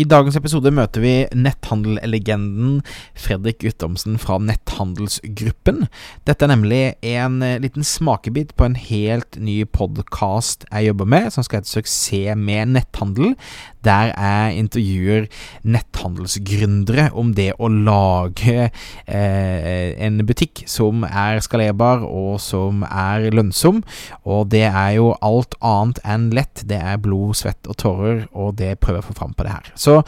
I dagens episode møter vi netthandellegenden Fredrik Guttormsen fra Netthandelsgruppen. Dette er nemlig en eh, liten smakebit på en helt ny podkast jeg jobber med, som skal hete Suksess med netthandel. Der jeg intervjuer netthandelsgründere om det å lage eh, en butikk som er skalerbar og som er lønnsom. Og det er jo alt annet enn lett. Det er blod, svett og tårer, og det prøver jeg å få fram på det her. Så så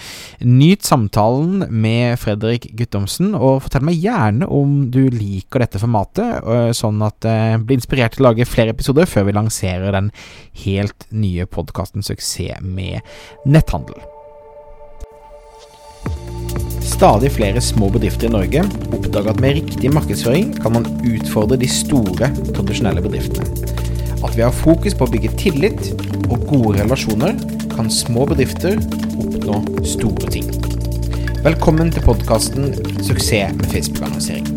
nyt samtalen med Fredrik Guttomsen, og fortell meg gjerne om du liker dette formatet, sånn at jeg blir inspirert til å lage flere episoder før vi lanserer den helt nye podkasten Suksess med netthandel. Stadig flere små bedrifter i Norge oppdager at med riktig markedsføring kan man utfordre de store, tradisjonelle bedriftene. At vi har fokus på å bygge tillit og gode relasjoner, kan små bedrifter oppnå store ting. Velkommen til podkasten 'Suksess med Facebook-annonsering'.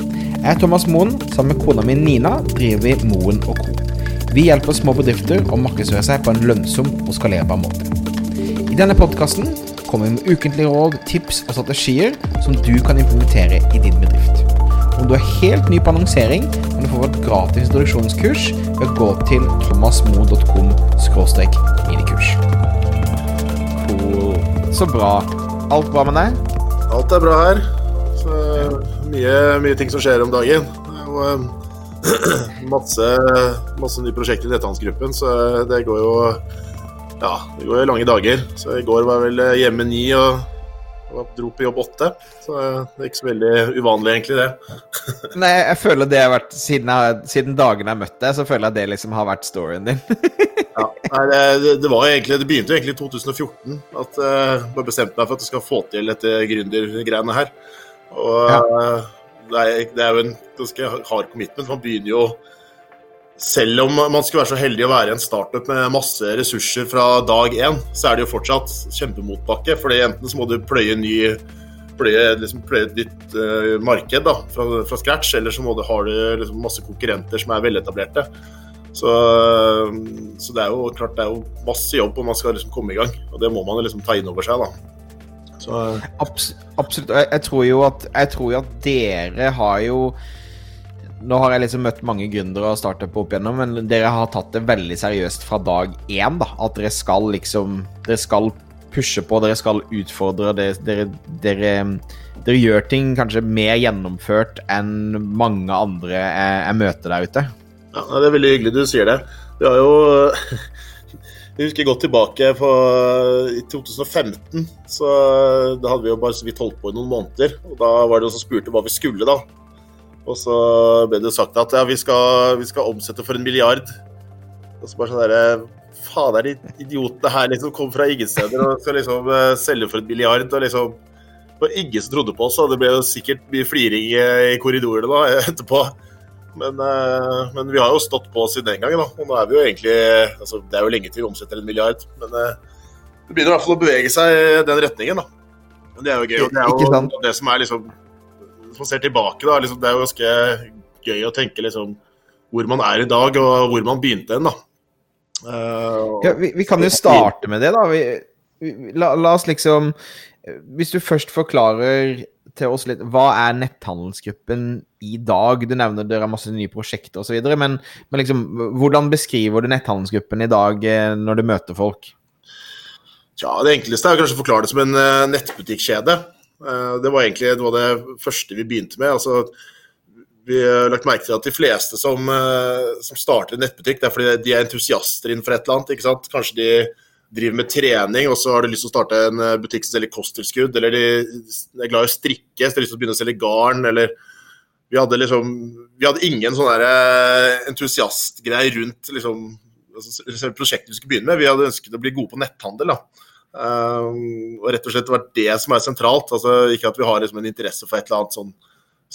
Jeg er Thomas Moen. Sammen med kona mi Nina driver vi Moen og Co. Vi hjelper små bedrifter å markedsføre seg på en lønnsom og skalerbar måte. I denne podkasten kommer vi med ukentlige råd, tips og strategier som du kan implementere i din bedrift. Om du er helt ny på annonsering, kan du få et gratis introduksjonskurs ved å gå til thomasmo.com minikurs. Cool. Så bra. Alt bra med deg? Alt er bra her. Så, mye, mye, ting som skjer om dagen. Og, uh, masse, masse nye prosjekter i netthandelsgruppen, så det går jo ja, det går jo lange dager. Så i går var jeg vel hjemme ni og, og dro på jobb åtte. Så det er ikke så veldig uvanlig, egentlig, det. Nei, jeg føler det har vært Siden, jeg, siden dagene jeg møtte deg, så føler jeg det liksom har vært storyen din. Ja, nei, det, det, var egentlig, det begynte jo egentlig i 2014 at eh, jeg uh, bestemte meg for at jeg skal få til dette gründergreiene her. Og ja. uh, det, er, det, er, jo en ganske hard commitment. Man begynner jo Selv om man skulle være så heldig å være en startup med masse ressurser fra dag én, så er det jo fortsatt kjempemotbakke. fordi enten så må du pløye ny pløye, liksom pløye et nytt uh, marked da, fra, fra, scratch, eller så må du, har du liksom masse konkurrenter som er veletablerte. Så, så, det er jo klart det er jo masse jobb om man skal liksom komme i gang, og det må man liksom ta inn over seg. da. Så. Abs absolutt. Jeg, tror at, jeg tror jo at dere har jo Nå har jeg liksom møtt mange gründere og startup opp igjennom, men dere har tatt det veldig seriøst fra dag én. da, At dere skal liksom Dere skal pushe på, dere skal utfordre. Dere, dere, dere, dere gjør ting kanskje mer gjennomført enn mange andre jeg, jeg møter der ute. Ja, Det er veldig hyggelig du sier det. Vi har jo Jeg husker godt tilbake på i 2015. så Da hadde vi jo bare så vidt holdt på i noen måneder. og Da var det noen som spurte hva vi skulle, da. Og så ble det sagt at ja, vi skal, vi skal omsette for en milliard. Og så bare sånn derre Faen, er de idiotene her liksom kom fra ingen steder og skal liksom uh, selge for en milliard? Og liksom Det var ingen som trodde på oss, og det ble jo sikkert mye fliring i korridorene da etterpå. Men, uh, men, vi har jo stått på siden den gangen, da. Og nå er vi jo egentlig altså, Det er jo lenge til vi omsetter en milliard, men uh, det begynner i hvert fall å bevege seg i den retningen, da. Men det er jo gøy. Og det er jo det som er liksom Hvis man ser tilbake, da, liksom, det er jo ganske gøy å tenke liksom hvor man er i dag, og hvor man begynte hen, da. Uh, ja, vi, vi, kan jo starte med det, da. Vi, vi, la, la oss liksom Hvis du først forklarer til oss litt Hva er netthandelsgruppen i dag? Du nevner dere har masse nye prosjekter osv. Men, men liksom, hvordan beskriver du netthandelsgruppen i dag eh, når du møter folk? Ja, Det enkleste er kanskje å forklare det som en uh, nettbutikkjede. Uh, det var egentlig det, av det første vi begynte med. altså vi har lagt merke til at de fleste som, som starter nettbutikk, det er fordi de er entusiaster innenfor et eller annet. ikke sant? Kanskje de driver med trening, og så har de lyst til å starte en eh, butikk som selger kosttilskudd, eller de er glad i å strikke, så de har lyst til å begynne å selge garn, eller Vi hadde liksom Vi hadde ingen sånn eh, rundt liksom, altså, prosjektet vi skulle begynne med. Vi hadde ønsket å bli gode på netthandel. da. Um, og rett og slett vært det som er sentralt. altså Ikke at vi har liksom, en interesse for et eller annet sånn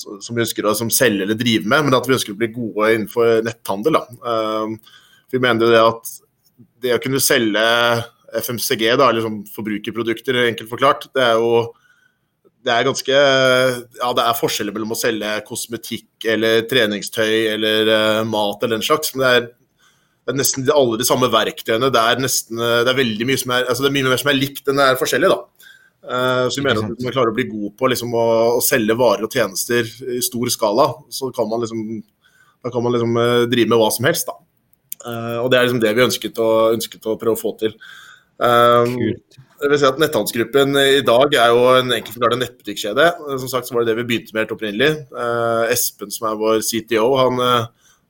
som vi ønsker å som selge eller drive med, men at vi ønsker å bli gode innenfor netthandel. Da. Um, vi mener jo det at det å kunne selge FMCG, da, liksom forbrukerprodukter, enkelt forklart, det er jo det er ganske Ja, det er forskjeller mellom å selge kosmetikk eller treningstøy eller uh, mat eller den slags, men det er, det er, nesten alle de samme verktøyene. Det er nesten Det er veldig mye som er altså det er mye mer som er likt enn det er forskjellig, da. Uh, så vi mener at hvis man klarer å bli god på liksom, å, å, selge varer og tjenester i stor skala, så kan man liksom, da kan man liksom uh, drive med hva som helst. Da. Og det er liksom det vi ønsket å, ønsket å prøve å få til. Kult. Jeg vil si at Netthandelsgruppen i dag er jo en enkelt forklart nettbutikkjede. Som sagt så var det det vi begynte med helt opprinnelig. Espen, som er vår CTO, han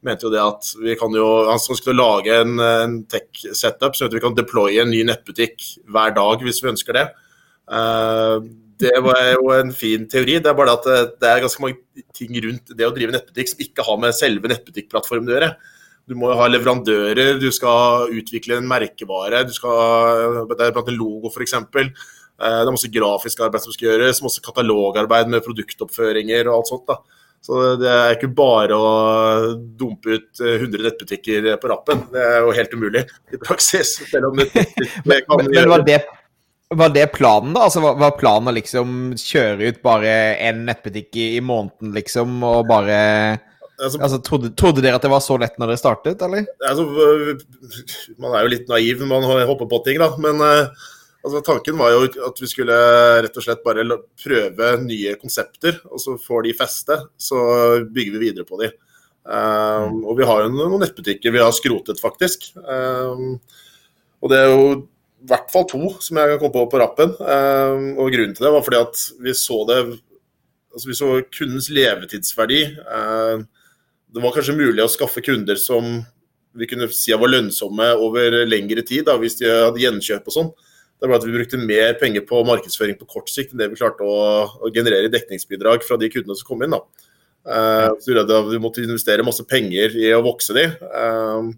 mente jo det at vi kan jo, han skulle lage en, en tech-setup, så vi kan deploye en ny nettbutikk hver dag hvis vi ønsker det. Uh, det var jo en fin teori. Det er bare at det er ganske mange ting rundt det å drive nettbutikk som ikke har med selve nettbutikkplattformen å gjøre. Du må ha leverandører, du skal utvikle en merkevare, du skal, det er blant en logo f.eks. Eh, det er masse grafisk arbeid som skal gjøres, masse katalogarbeid med produktoppføringer og alt sånt. da. Så det er ikke bare å dumpe ut 100 nettbutikker på rappen. Det er jo helt umulig i praksis. Selv om det, det kan men, men var det var det planen, da? Altså, var, var planen å liksom kjøre ut bare en nettbutikk i, i måneden, liksom, og bare altså, altså trodde, trodde, dere at det var så lett når dere startet, eller? Altså, man er jo litt naiv når man hopper på ting, da. Men uh, altså, tanken var jo at vi skulle rett og slett bare prøve nye konsepter, og så får de feste, så bygger vi videre på de. Um, og vi har jo noen nettbutikker vi har skrotet, faktisk. Um, og det er jo i hvert fall to som jeg kan komme på på rappen. Um, og grunnen til det var fordi at vi så det altså Vi så kundens levetidsverdi. Uh, det var kanskje mulig å skaffe kunder som vi kunne si var lønnsomme over lengre tid, da, hvis de hadde gjenkjøp og sånn. Det var at Vi brukte mer penger på markedsføring på kort sikt enn det vi klarte å, å generere dekningsbidrag fra de kundene som kom inn. da. Uh, så Vi måtte investere masse penger i å vokse de. Uh,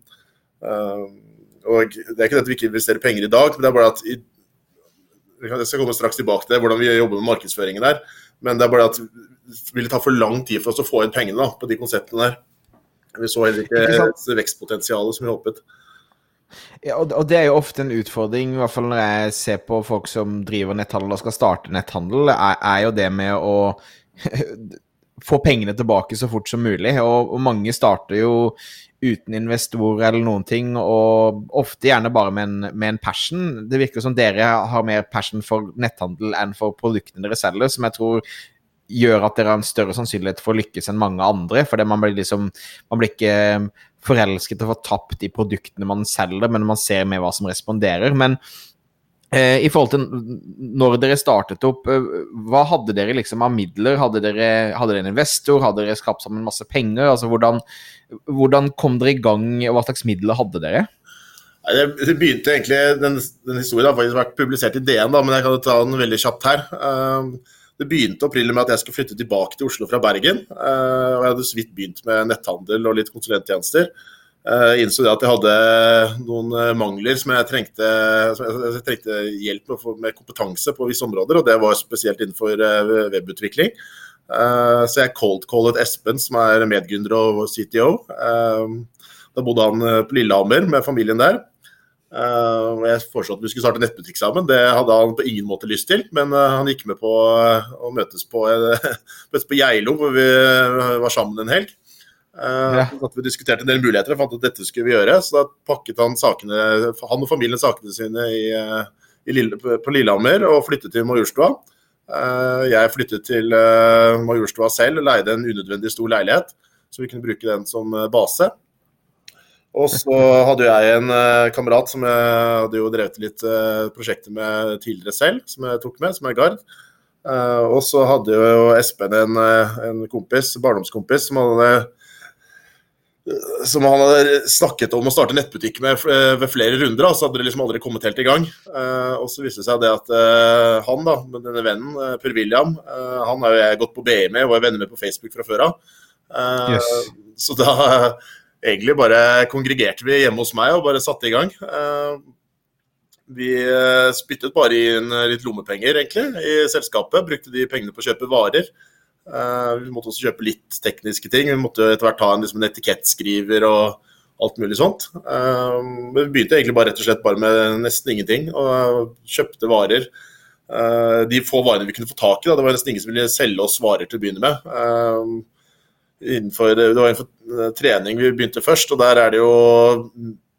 uh, og Det er ikke det at vi ikke investerer penger i dag, men det er bare at i, Jeg skal komme straks tilbake til hvordan vi jobber med markedsføringen der. Men det er bare at det ville ta for lang tid for oss å få inn pengene da, på de konseptene der. Vi så heller ikke vekstpotensialet som vi håpet. Ja, og det er jo ofte en utfordring, i hvert fall når jeg ser på folk som driver netthandel og skal starte netthandel, er, er jo det med å få pengene tilbake så fort som mulig. Og, og, mange starter jo uten investorer eller noen ting, og ofte gjerne bare med en, med en, passion. Det virker som dere har mer passion for netthandel enn for produktene dere selger, som jeg tror gjør at dere har en større sannsynlighet for å lykkes enn mange andre. For man blir liksom Man blir ikke forelsket og fortapt i produktene man selger, men man ser med hva som responderer. Men Eh, I forhold til når dere startet opp, eh, hva hadde dere liksom av midler? Hadde dere, hadde dere en investor? Hadde dere skapt sammen masse penger? Altså, hvordan, hvordan, kom dere i gang, og hva slags midler hadde dere? Det begynte egentlig, Den, den historien har faktisk vært publisert i DN, da, men jeg kan ta den veldig kjapt her. Eh, det begynte opprinnelig med at jeg skulle flytte tilbake til Oslo fra Bergen. og Jeg hadde så vidt begynt med netthandel og litt konsulenttjenester. Jeg eh, innså at jeg hadde noen eh, mangler som jeg trengte, som jeg trengte hjelp med, med kompetanse på visse områder, og det var spesielt innenfor eh, webutvikling. Så jeg cold-callet Espen, som er medgründer og CTO. Da bodde han på Lillehammer med familien der. Jeg foreslo at vi skulle starte nettbutikk sammen. Det hadde han på ingen måte lyst til, men han gikk med på å møtes på, møtes på Geilo, hvor vi var sammen en helg. Ja. at Vi diskuterte en del muligheter og fant at dette skulle vi gjøre. Så da pakket han sakene, han og familien sakene sine i, eh, i Lille, på Lillehammer og flyttet til Majorstua. Jeg flyttet til Majorstua selv og leide en unødvendig stor leilighet, så vi kunne bruke den som base. Og så hadde jeg en kamerat som jeg hadde jo drevet litt prosjekter med tidligere selv, som jeg tok med, som er Gard. og så hadde jo Espen en, en kompis, barndomskompis som hadde som han hadde snakket om å starte nettbutikk med ved flere runder, så hadde det liksom aldri kommet helt i gang. Og så viste det seg det at han, da, med denne vennen, Per William, han har jo jeg gått på BI med er venner med på Facebook fra før av. Yes. Så da egentlig bare kongregerte vi hjemme hos meg og bare satte i gang. vi spyttet bare inn litt lommepenger, egentlig, i selskapet. Brukte de pengene på å kjøpe varer. Uh, vi måtte også kjøpe litt tekniske ting. Vi måtte etter hvert ha en, liksom, en etikettskriver og alt mulig sånt. Men vi begynte egentlig bare rett og slett bare med nesten ingenting, og kjøpte varer. De få varene vi kunne få tak i, da, det var nesten ingen som ville selge oss varer til å begynne med. Innenfor, det var innenfor trening vi begynte først, og der er det jo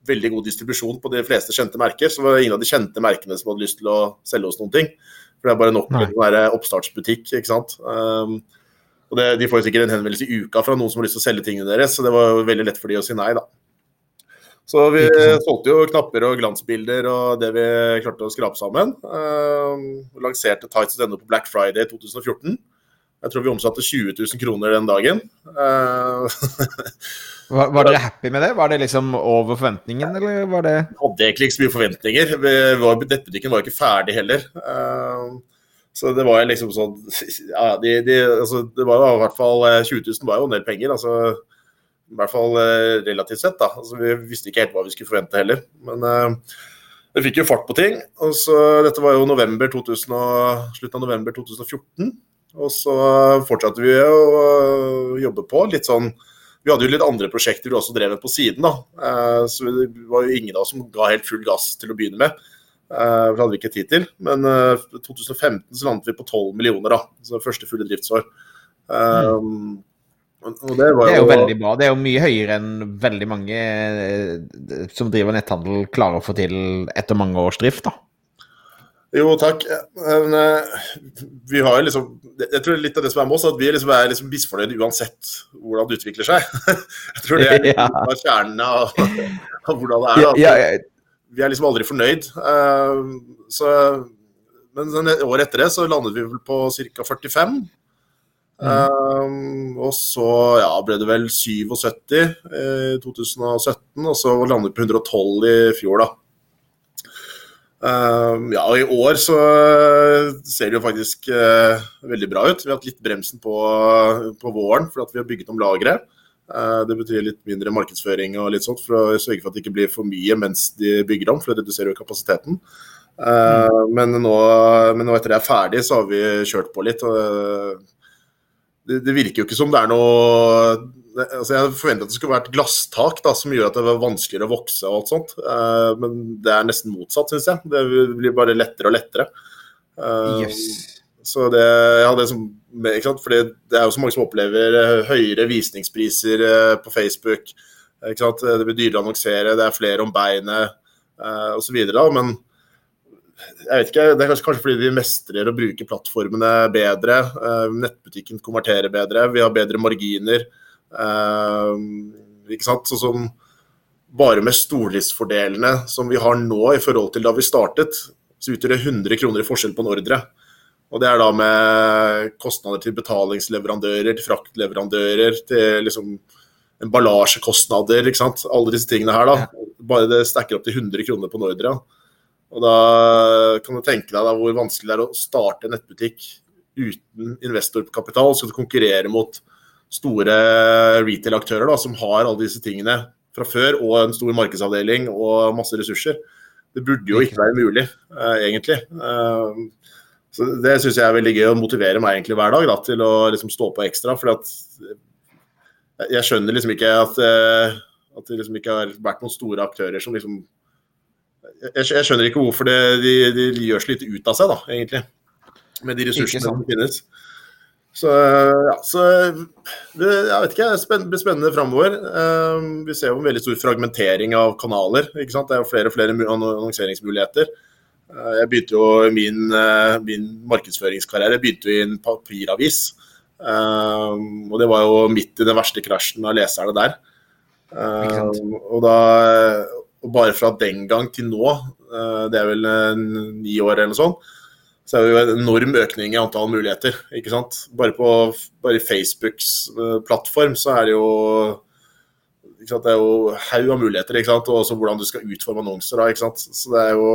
veldig god distribusjon på de fleste kjente merker. Så var det ingen av de kjente merkene som hadde lyst til å selge oss noen ting. For det er bare nok Nei. med å være oppstartsbutikk, ikke sant. Um, og det, de får sikkert en henvendelse i uka fra noen som har lyst til å selge tingene deres, så det var jo veldig lett for de å si nei, da. Så vi solgte jo knapper og glansbilder og det vi klarte å skrape sammen. Um, lanserte Tights.no på Black Friday 2014. Jeg tror vi omsatte 20 000 kroner den dagen. Uh, Var, var dere happy med det? Var det liksom over forventningen, eller var det hadde egentlig ikke så mye forventninger. Vi nettbutikken var ikke ferdig heller. Uh, så det var liksom sånn ja, de, de, altså, Det var jo i hvert fall eh, 20 000 var jo en del penger. altså I hvert fall eh, relativt sett. da, altså Vi visste ikke helt hva vi skulle forvente heller. Men uh, det fikk jo fart på ting. og så Dette var jo november 2000 og, slutten av november 2014. Og så fortsatte vi å jobbe på. litt sånn vi hadde jo litt andre prosjekter vi også drev med på siden. da, Eh, Så det var jo ingen av oss som ga helt full gass til å begynne med. Eh, For det hadde vi ikke tid til. Men eh, i 2015 så landet vi på 12 millioner, da. Så første fulle driftsår. Mm. det var Det er jo veldig bra. Det er jo mye høyere enn veldig mange eh, som driver netthandel klarer å få til etter mange års drift, da. Jo, takk. Men eh, vi har jo liksom Jeg tror litt av det som er med oss, at vi liksom er liksom misfornøyde uansett hvordan det utvikler seg. Jeg tror det er Ja. kjernen av, av hvordan det er. Ja, ja, vi er liksom aldri fornøyd. Eh, så, men sånn året etter det så landet vi vel på ca. 45. Eh, og så ja, ble det vel 77 i 2017, og så landet vi på 112 i fjor, da. Eh, ja, og i år så ser det jo faktisk eh, veldig bra ut. Vi har hatt litt bremsen på, på våren fordi vi har bygget om lageret. Eh, Det betyr litt mindre markedsføring og litt sånt for å sørge for at det ikke blir for mye mens de bygger om, for det reduserer jo kapasiteten. Mm. Men, nå, men nå etter det er ferdig, så har vi kjørt på litt. eh, det, det virker jo ikke som det er noe altså Jeg forventet at det skulle være et glasstak da, som gjør at det var vanskeligere å vokse og alt sånt. uh, men det er nesten motsatt, syns jeg. Det blir bare lettere og lettere. Uh, yes. så det, ja, det, som, ikke sant? Fordi det er jo så mange som opplever eh, høyere visningspriser på Facebook. Ikke sant? Det blir dyrere å annonsere, det er flere om beinet uh, osv. Men jeg vet ikke, det er kanskje, kanskje fordi vi mestrer å bruke plattformene bedre. Uh, nettbutikken konverterer bedre, vi har bedre marginer. Eh, ikke sant? Sånn som bare med stordriftsfordelene som vi har nå i forhold til da vi startet, så utgjør det 100 kroner i forskjell på en ordre. Og det er da med kostnader til betalingsleverandører, til fraktleverandører, til liksom emballasjekostnader, ikke sant. Alle disse tingene her, da. Bare det stacker opp til 100 kroner på en ordre. Og da kan du tenke deg da hvor vanskelig det er å starte en nettbutikk uten investorkapital, skal du konkurrere mot store retail-aktører da, som har alle disse tingene fra før, og en stor markedsavdeling og masse ressurser. Det burde jo ikke være mulig, uh, egentlig. Uh, så Det syns jeg er veldig gøy å motivere meg egentlig hver dag da, til å liksom stå på ekstra. For at jeg- jeg skjønner liksom ikke at, uh, at det liksom ikke har vært noen store aktører som liksom Jeg, jeg skjønner ikke hvorfor det, de, de gjør så lite ut av seg, da, egentlig. Med de ressursene som finnes. Så ja, så det, jeg vet ikke, det blir spennende framover. Eh, vi ser jo en veldig stor fragmentering av kanaler. ikke sant? Det er jo flere og flere annonseringsmuligheter. Eh, jeg begynte jo min, eh, min markedsføringskarriere begynte jo i en papiravis. Eh, og det var jo midt i den verste krasjen av leserne der. Eh, sant. og da og bare fra den gang til nå, eh, det er vel ni år eller noe sånt, så er det jo en enorm økning i antall muligheter. ikke sant? Bare på bare Facebooks eh, plattform så er det jo ikke sant? Det er jo haug av muligheter, ikke sant? og også hvordan du skal utforme annonser. Da, ikke sant? Så det er jo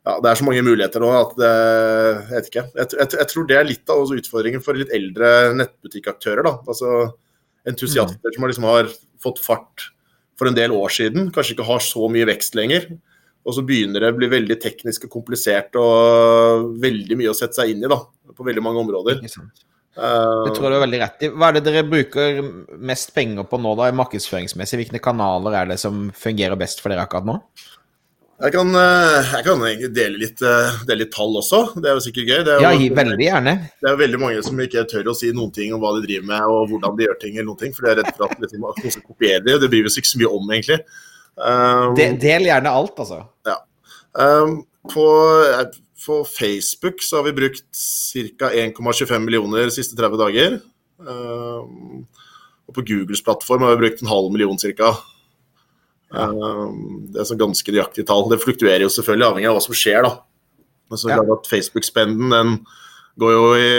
ja, det er så mange muligheter nå at det Jeg vet ikke. Jeg, jeg, jeg tror det er litt av utfordringen for litt eldre nettbutikkaktører. da, altså Entusiaster som har liksom har fått fart for en del år siden, kanskje ikke har så mye vekst lenger. Og så begynner det å bli veldig teknisk og komplisert og veldig mye å sette seg inn i da, på veldig mange områder. Eh, Det tror jeg du er veldig rett i. Hva er det dere bruker mest penger på nå, da, markedsføringsmessig? Hvilke kanaler er det som fungerer best for dere akkurat nå? jeg, kan, eh, jeg kan dele litt, eh, dele litt tall også, det er jo sikkert gøy. Det er jo, Ja, veldig gjerne. det er jo veldig mange som ikke tør å si noen ting om hva de driver med og hvordan de gjør ting, eller noen ting, for de er redd for at liksom, noen skal kopiere det. Det bryr vi oss ikke så mye om, egentlig. Um, Del, del gjerne alt, altså. um, på, på Facebook så har vi brukt ca. 1,25 millioner de siste 30 dager. Um, og på Googles plattform har vi brukt en halv million ca. Um, det er sånn ganske nøyaktige tall. Det fluktuerer jo selvfølgelig avhengig av hva som skjer, da. Men så er det klart at Facebook-spenden den går jo i,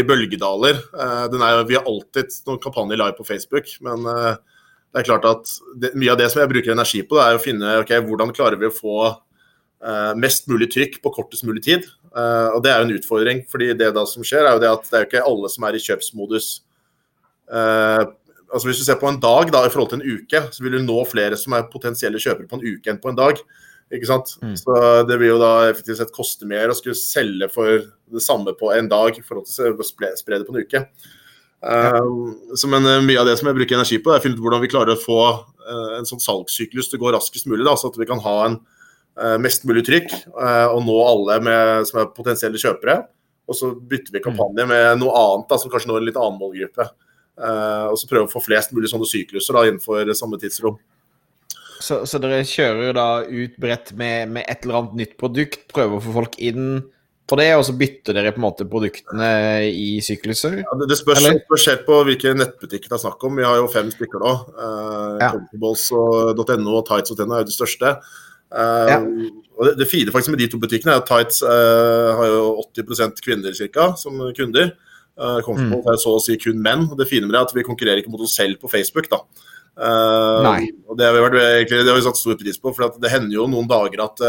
i bølgedaler. Uh, den er, vi har alltid noen kampanjer live på Facebook, men uh, det er klart at det, mye av det som jeg bruker energi på, det er å finne ok, hvordan klarer vi å få uh, mest mulig trykk på kortest mulig tid. og det er jo en utfordring, fordi det da som skjer, er jo det at det er jo ikke alle som er i kjøpsmodus. altså Hvis du ser på en dag da, i forhold til en uke, så vil du nå flere som er potensielle kjøpere på en uke enn på en dag. Ikke sant? Mm. Så det vil jo da effektivt sett koste mer å skulle selge for det samme på en dag i forhold til å spre det på en uke. Um, men uh, Mye av det som jeg bruker energi på, er å finne ut hvordan vi klarer å få uh, en sånn salgssyklus til å gå raskest mulig. Da, så at vi kan ha en uh, mest mulig trykk og nå alle med, som er potensielle kjøpere. Og så bytter vi kampanje med noe annet da, som kanskje når en litt annen målgruppe. og så prøve å få flest mulig sånne sykluser da, innenfor samme tidsrom. Så, så, dere kjører da ut bredt med, med, et eller annet nytt produkt, prøver å få folk inn på det, og så bytter dere på en måte produktene i sykluser? Ja, det, det spørs, spørs helt på hvilke nettbutikker det er snakk om. Vi har jo fem stykker nå. Uh, ja. og Tights.no er jo det største. Uh, ja. og det, det, fine faktisk med de to butikkene er at Tights uh, har jo 80% kvinner cirka, som kunder. Uh, Comfortable mm. er så å si kun menn. og Det fine med det er at vi konkurrerer ikke mot oss selv på Facebook. da. Uh, og det har vi, vært, egentlig, det har vi satt stor pris på, for det hender jo noen dager at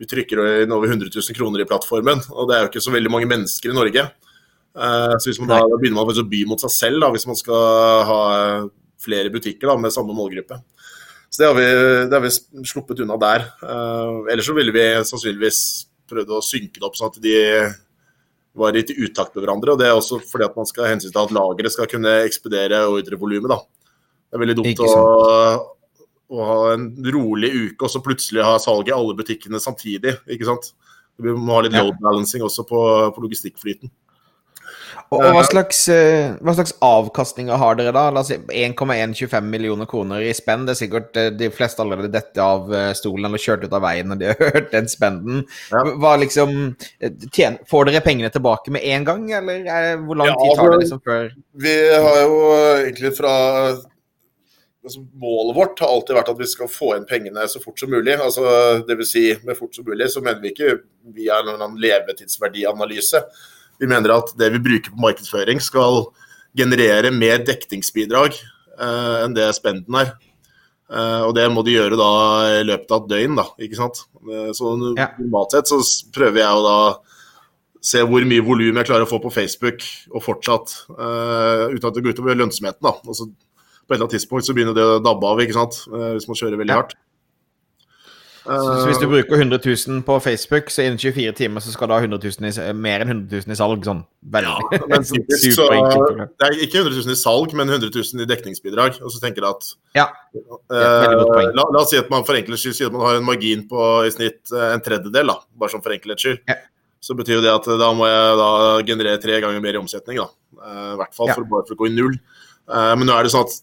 vi trykker inn over 100 000 kroner i plattformen, og det er jo ikke så veldig mange mennesker i Norge. Uh, så hvis man da, da begynner man å by mot seg selv da, hvis man skal ha flere butikker da, med samme målgruppe. Så det har vi, det har vi sluppet unna der. ellers så ville vi sannsynligvis prøvd å synke det opp sånn at de var litt i utakt med hverandre. og Det er også fordi at man skal hensyn til at lageret skal kunne ekspedere ordrevolumet. da. Det er veldig dumt å, å, ha en rolig uke og så plutselig ha salg i alle butikkene samtidig. ikke sant? Vi må ha litt load balancing også på, på logistikkflyten. Og, og hva, slags, eh, hva, slags, avkastninger har dere da? La oss si 1,125 millioner kroner i spenn. Det er sikkert eh, de fleste allerede dette av eh, stolen eller kjørt ut av veien når de har hørt den spenden. Ja. Hva liksom tjen, Får dere pengene tilbake med en gang, eller er, hvor lang tid tar det liksom før Vi har jo egentlig fra altså, Målet vårt har alltid vært at vi skal få inn pengene så fort som mulig. altså Dvs. Si, med fort som mulig så mener vi ikke via en levetidsverdianalyse. Vi mener at det vi bruker på markedsføring skal generere mer dekningsbidrag eh, enn det spenden er. Eh, og det må de gjøre da i løpet av et døgn, da. ikke sant? Så så normalt sett så prøver jeg å da se hvor mye volum jeg klarer å få på Facebook, og fortsatt, uh, uten at det går utover lønnsomheten. da, altså på et eller annet tidspunkt så begynner det å dabbe av, ikke sant? Eh, hvis man kjører veldig hardt. Så hvis du bruker 100 000 på Facebook, så innen 24 timer så skal du ha 100 000 i, mer enn 100 000 i salg? Sånn veldig ja, men så, Det er ikke 100 000 i salg, men 100 000 i dekningsbidrag. Og så tenker jeg at ja, eh, la, la, oss si at man for enkelhets skyld sier at man har en margin på i snitt eh, en tredjedel, da, bare sånn for enkelhets skyld. Ja. Så betyr jo det at da må jeg da generere tre ganger mer i omsetning, da. Eh, I hvert fall for, bare for å gå i null. Eh, men nå er det sånn at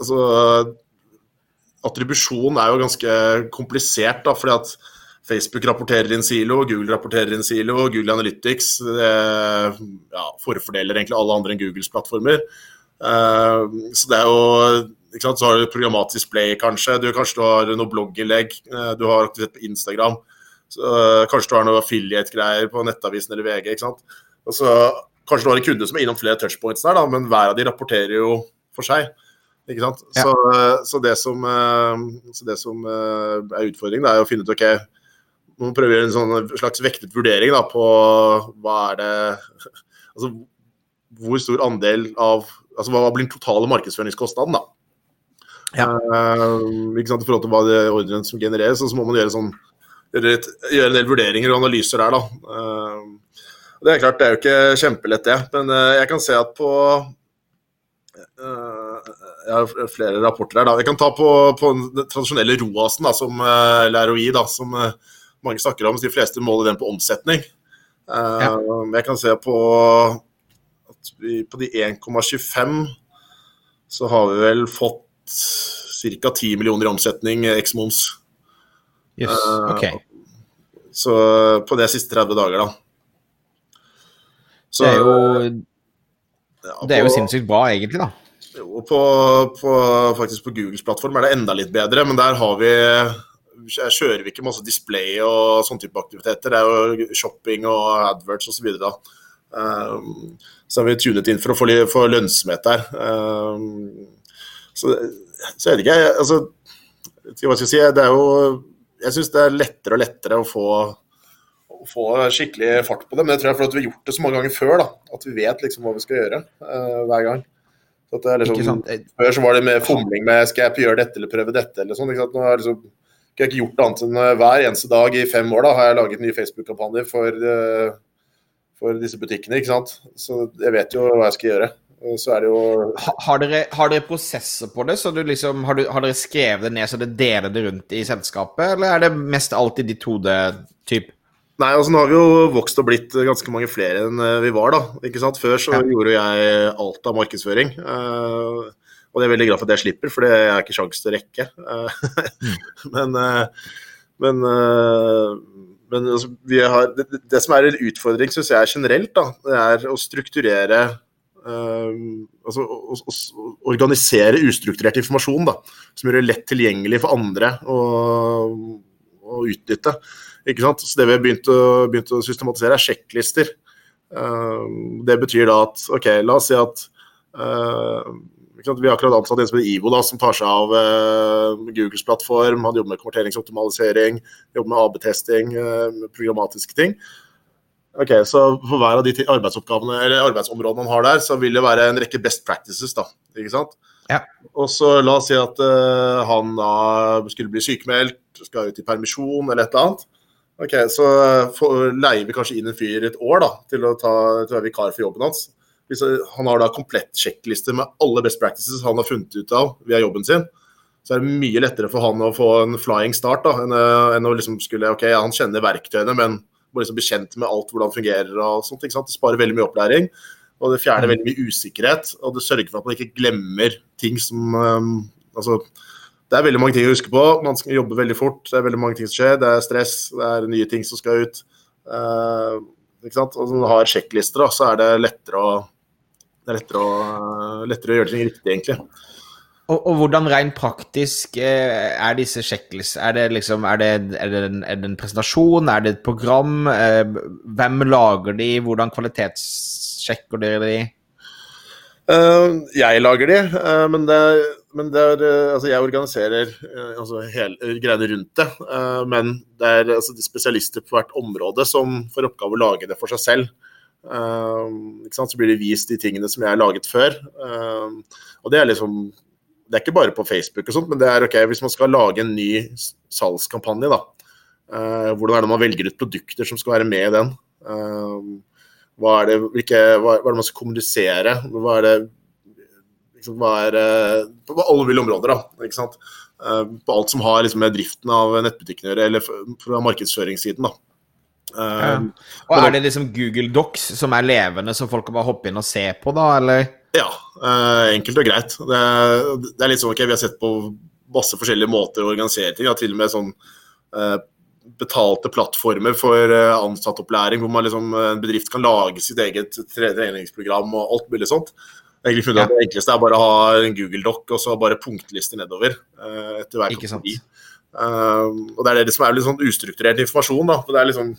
altså, Attribusjon er jo ganske komplisert, da, fordi at Facebook rapporterer inn silo, Google rapporterer inn silo, Google Analytics det, ja, forfordeler egentlig alle andre enn Googles plattformer. Uh, så det er jo ikke sant, Så har du programmatisk play, kanskje. Du, kanskje du har noe blogginnlegg. Uh, du har aktivitet på Instagram. Så, uh, kanskje du har noe affiliate-greier på Nettavisen eller VG. ikke sant? Og så, kanskje du har en kunde som er innom flere touchpoints der, da, men hver av de rapporterer jo for seg. Ikke sant? Ja. Så, så, det som, eh, så, det som, eh, er utfordringen, er å finne ut ok, man prøver å gjøre en sånn slags vektet vurdering da, på hva er det altså hvor stor andel av altså Hva blir den totale markedsføringskostnaden, da? Ja. Uh, ikke sant, I forhold til hva det ordren som genereres, og så må man gjøre, sånn, gjøre, et, gjøre, en del vurderinger og analyser der, da. Uh, det er klart, det er jo ikke kjempelett, det. Men uh, jeg kan se at på jeg har flere rapporter her. da. Vi kan ta på, på den tradisjonelle ROAS-en, som, eh, eller ROI, da, som eh, mange snakker om. De fleste måler den på omsetning. Eh, ja. Jeg kan se på at vi på de 1,25 så har vi vel fått ca. 10 millioner i omsetning eks moms. Yes. Ok. Så på de siste 30 dager, da. Så, Det er jo, det er jo sinnssykt bra, egentlig, da. Jo, på, på, faktisk på Googles plattform er det enda litt bedre, men der har vi kjører vi ikke masse display og sånne type aktiviteter. Det er jo shopping og adverts osv. Så, um, så har vi tunet inn for å få, få lønnsomhet der. Um, så, så er det ikke, altså hva jeg si. Det er jo Jeg syns det er lettere og lettere å få, få skikkelig fart på det. Men det tror jeg er fordi vi har gjort det så mange ganger før. da, At vi vet liksom hva vi skal gjøre uh, hver gang. Så at det er liksom, før så var det med fomling med skal jeg gjøre dette eller prøve dette eller sånn. Nå har jeg liksom ikke har ikke gjort annet enn eh, hver eneste dag i fem år da, har jeg laget nye Facebook-kampanjer for, eh, for disse butikkene. ikke sant? Så jeg vet jo hva jeg skal gjøre. Så er det jo Ha- Har dere, har dere prosesser på det? Så du liksom, har, du, har dere skrevet det ned så dere deler det rundt i selskapet, eller er det mest alltid ditt hode-typ? Nei, altså nå har vi jo vokst og blitt ganske mange flere enn eh, vi var, da. ikke sant? Før så Ja. gjorde jeg alt av markedsføring. Uh, og det er veldig glad for at jeg slipper, for det er ikke sjans til å rekke. Eh, men uh, men, men altså, vi har, det, det- som er en utfordring, syns jeg generelt, da, det er å strukturere altså å, å, å organisere ustrukturert informasjon da, som gjør det lett tilgjengelig for andre å, å utnytte. Ikke sant? Så det vi har begynt begynt å systematisere, er sjekklister. Uh, det betyr da at OK, la oss si at uh? Vi har akkurat ansatt en som heter Ivo, da, som tar seg av eh, Googles plattform. Han jobber med konverteringsoptimalisering, jobber med AB-testing, eh, programmatiske ting. Ok, så For hver av de arbeidsoppgavene, eller arbeidsområdene han har der, så vil det være en rekke best practices. da, ikke sant? Ja. Og så La oss si at eh, han da skulle bli sykemeldt, skal ut i permisjon eller et eller annet. Ok, Så for, leier vi kanskje inn en fyr et år da, til å, ta, til å være vikar for jobben hans. Hvis eh, han har da komplett sjekkliste med alle best practices han har funnet ut av via jobben sin, så er det mye lettere for han å få en flying start da, enn, eh, enn å liksom skulle Ok, ja, han kjenner verktøyene, men må liksom bli kjent med alt, hvordan det fungerer og sånt. ikke sant? Det sparer veldig mye opplæring. Og det fjerner Mm. veldig mye usikkerhet. Og det sørger for at man ikke glemmer ting som um, Altså, det er veldig mange ting å huske på. Man skal jobbe veldig fort. Det er veldig mange ting som skjer. Det er stress, det er nye ting som skal ut. Uh, ikke sant? Og når du har sjekklister, så er det lettere å det er lettere å, lettere å gjøre ting riktig, egentlig. Og, og hvordan rent praktisk eh, er disse sjekklistene? Er det liksom, er det, er, det en, er det en presentasjon? Er det et program? Eh, hvem lager de? Hvordan kvalitetssjekker dere de? Eh, jeg lager de, eh, men, det, men det er, eh, altså jeg organiserer eh, altså hele greiene rundt det. eh, men det er altså de spesialister på hvert område som får oppgave å lage det for seg selv. Eh? Så blir det vist de tingene som jeg har laget før. eh, og det er liksom Det er ikke bare på Facebook og sånt, men det er ok, hvis man skal lage en ny salgskampanje, da. eh, hvordan er det man velger ut produkter som skal være med i den? Eh, hva er det, hvilke, hva er det man skal kommunisere? Hva er det liksom, hva er, eh, På alle mulige områder, da. ikke sant? Eh, På alt som har liksom, med driften av nettbutikken å gjøre, eller fra markedsføringssiden. da. Ja. Og er det liksom Google Docs som er levende, som folk kan bare hoppe inn og se på, da, eller? Ja, eh, enkelt og greit. Det, det er litt sånn, ok, Vi har sett på masse forskjellige måter å organisere ting. Ja, til og med sånn eh, betalte plattformer for eh, ansattopplæring, hvor man liksom, eh, en bedrift kan lage sitt eget treningsprogram og alt mulig sånt. Jeg egentlig funnet at Det enkleste er bare å ha en Google Doc og så bare punktlister nedover. Uh, etter hver kategori. Eh, og Det er det som er litt sånn ustrukturert informasjon. da, det er liksom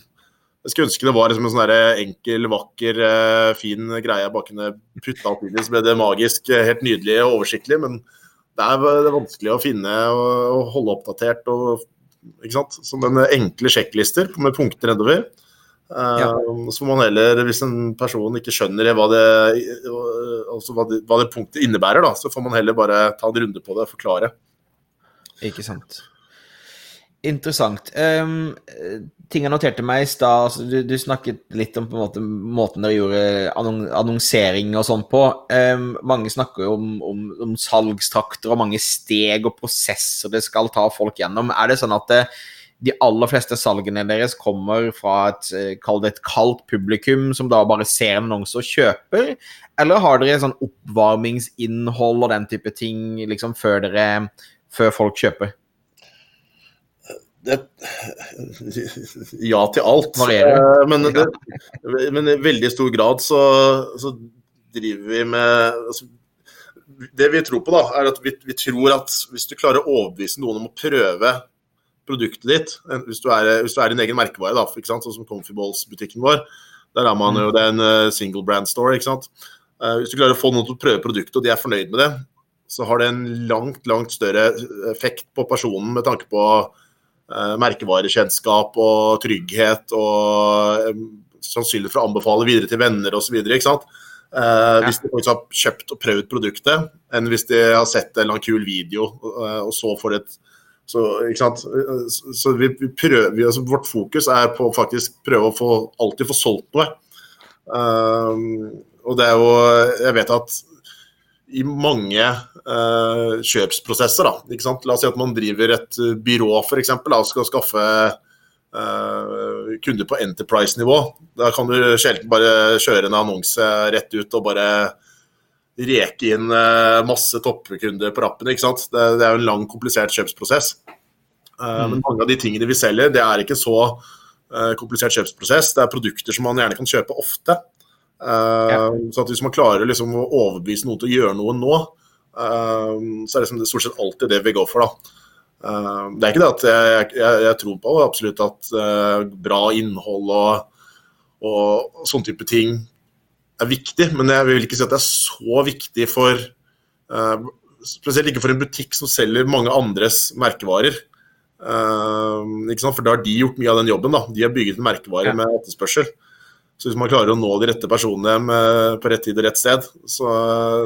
jeg skulle ønske det var liksom en sånn enkel, vakker, uh, fin greie bak kunne putte alt inn i, så ble det magisk, eh, helt nydelig og oversiktlig. Men det er, det er vanskelig å finne og, og holde oppdatert. Og, ikke sant? Som en enkle sjekklister med punkter nedover. Eh, Ja. Så må man heller, hvis en person ikke skjønner hva det, altså hva det, hva det punktet innebærer, da, så får man heller bare ta en runde på det og forklare. Ikke sant. Interessant. Um, ting jeg noterte meg i stad altså, du, du snakket litt om på en måte, måten dere gjorde annonsering og sånn på. Um, mange snakker jo om, om, om salgstakter og mange steg og prosesser det skal ta folk gjennom. Er det sånn at det, de aller fleste salgene deres kommer fra et, eh, et kaldt publikum som da bare ser en annonse og kjøper? Eller har dere sånn oppvarmingsinnhold og den type ting liksom før dere før folk kjøper? Det, ja til alt. Varierer. Eh, Men, det, men i veldig stor grad så, så driver vi med altså, Det vi tror på, da, er at vi, vi tror at hvis du klarer å overbevise noen om å prøve produktet ditt, hvis du er, hvis du er din egen merkevare, da, ikke sant? sånn som Comfy Balls-butikken vår, der er man jo, det er en eh, single brand store. ikke sant? Eh, hvis du klarer å få noen til å prøve produktet, og de er fornøyd med det, så har det en langt, langt større effekt på personen med tanke på eh, merkevarekjennskap og trygghet og eh, sannsynlig for å anbefale videre til venner osv. Eh, Hvis de faktisk har kjøpt og prøvd produktet, enn hvis de har sett en eller annen kul video eh, og så får et så? Så- vi, vi prøver, vi, altså, Vårt fokus er på faktisk prøve å få, alltid få solgt noe. Um, og det er jo Jeg vet at i mange uh, kjøpsprosesser, da, la oss si at man driver et byrå eksempel, og skal skaffe uh, kunder på enterprise-nivå. Da kan du sjelden bare kjøre en annonse rett ut og bare reke inn eh, masse toppkunder på rappen. ikke sant? Det, det er jo en lang, komplisert kjøpsprosess. Mm. Men mange av de tingene vi selger, det er ikke så eh, komplisert kjøpsprosess. Det er produkter som man gjerne kan kjøpe ofte. Ja. Så at hvis man klarer liksom å overbevise noen til å gjøre noe nå, eh, så er det liksom stort sett alltid det vi går for. da. Eh, Det er ikke det at jeg, jeg, jeg tror på absolutt at eh, bra innhold og, og sånne type ting er viktig, men jeg vil ikke si at det er så viktig for eh, Spesielt ikke for en butikk som selger mange andres merkevarer. Uh? For da har de gjort mye av den jobben. da. De har bygget en merkevare Ja. med etterspørsel. Så hvis man klarer å nå de rette personene med, på rett tid og rett sted, så,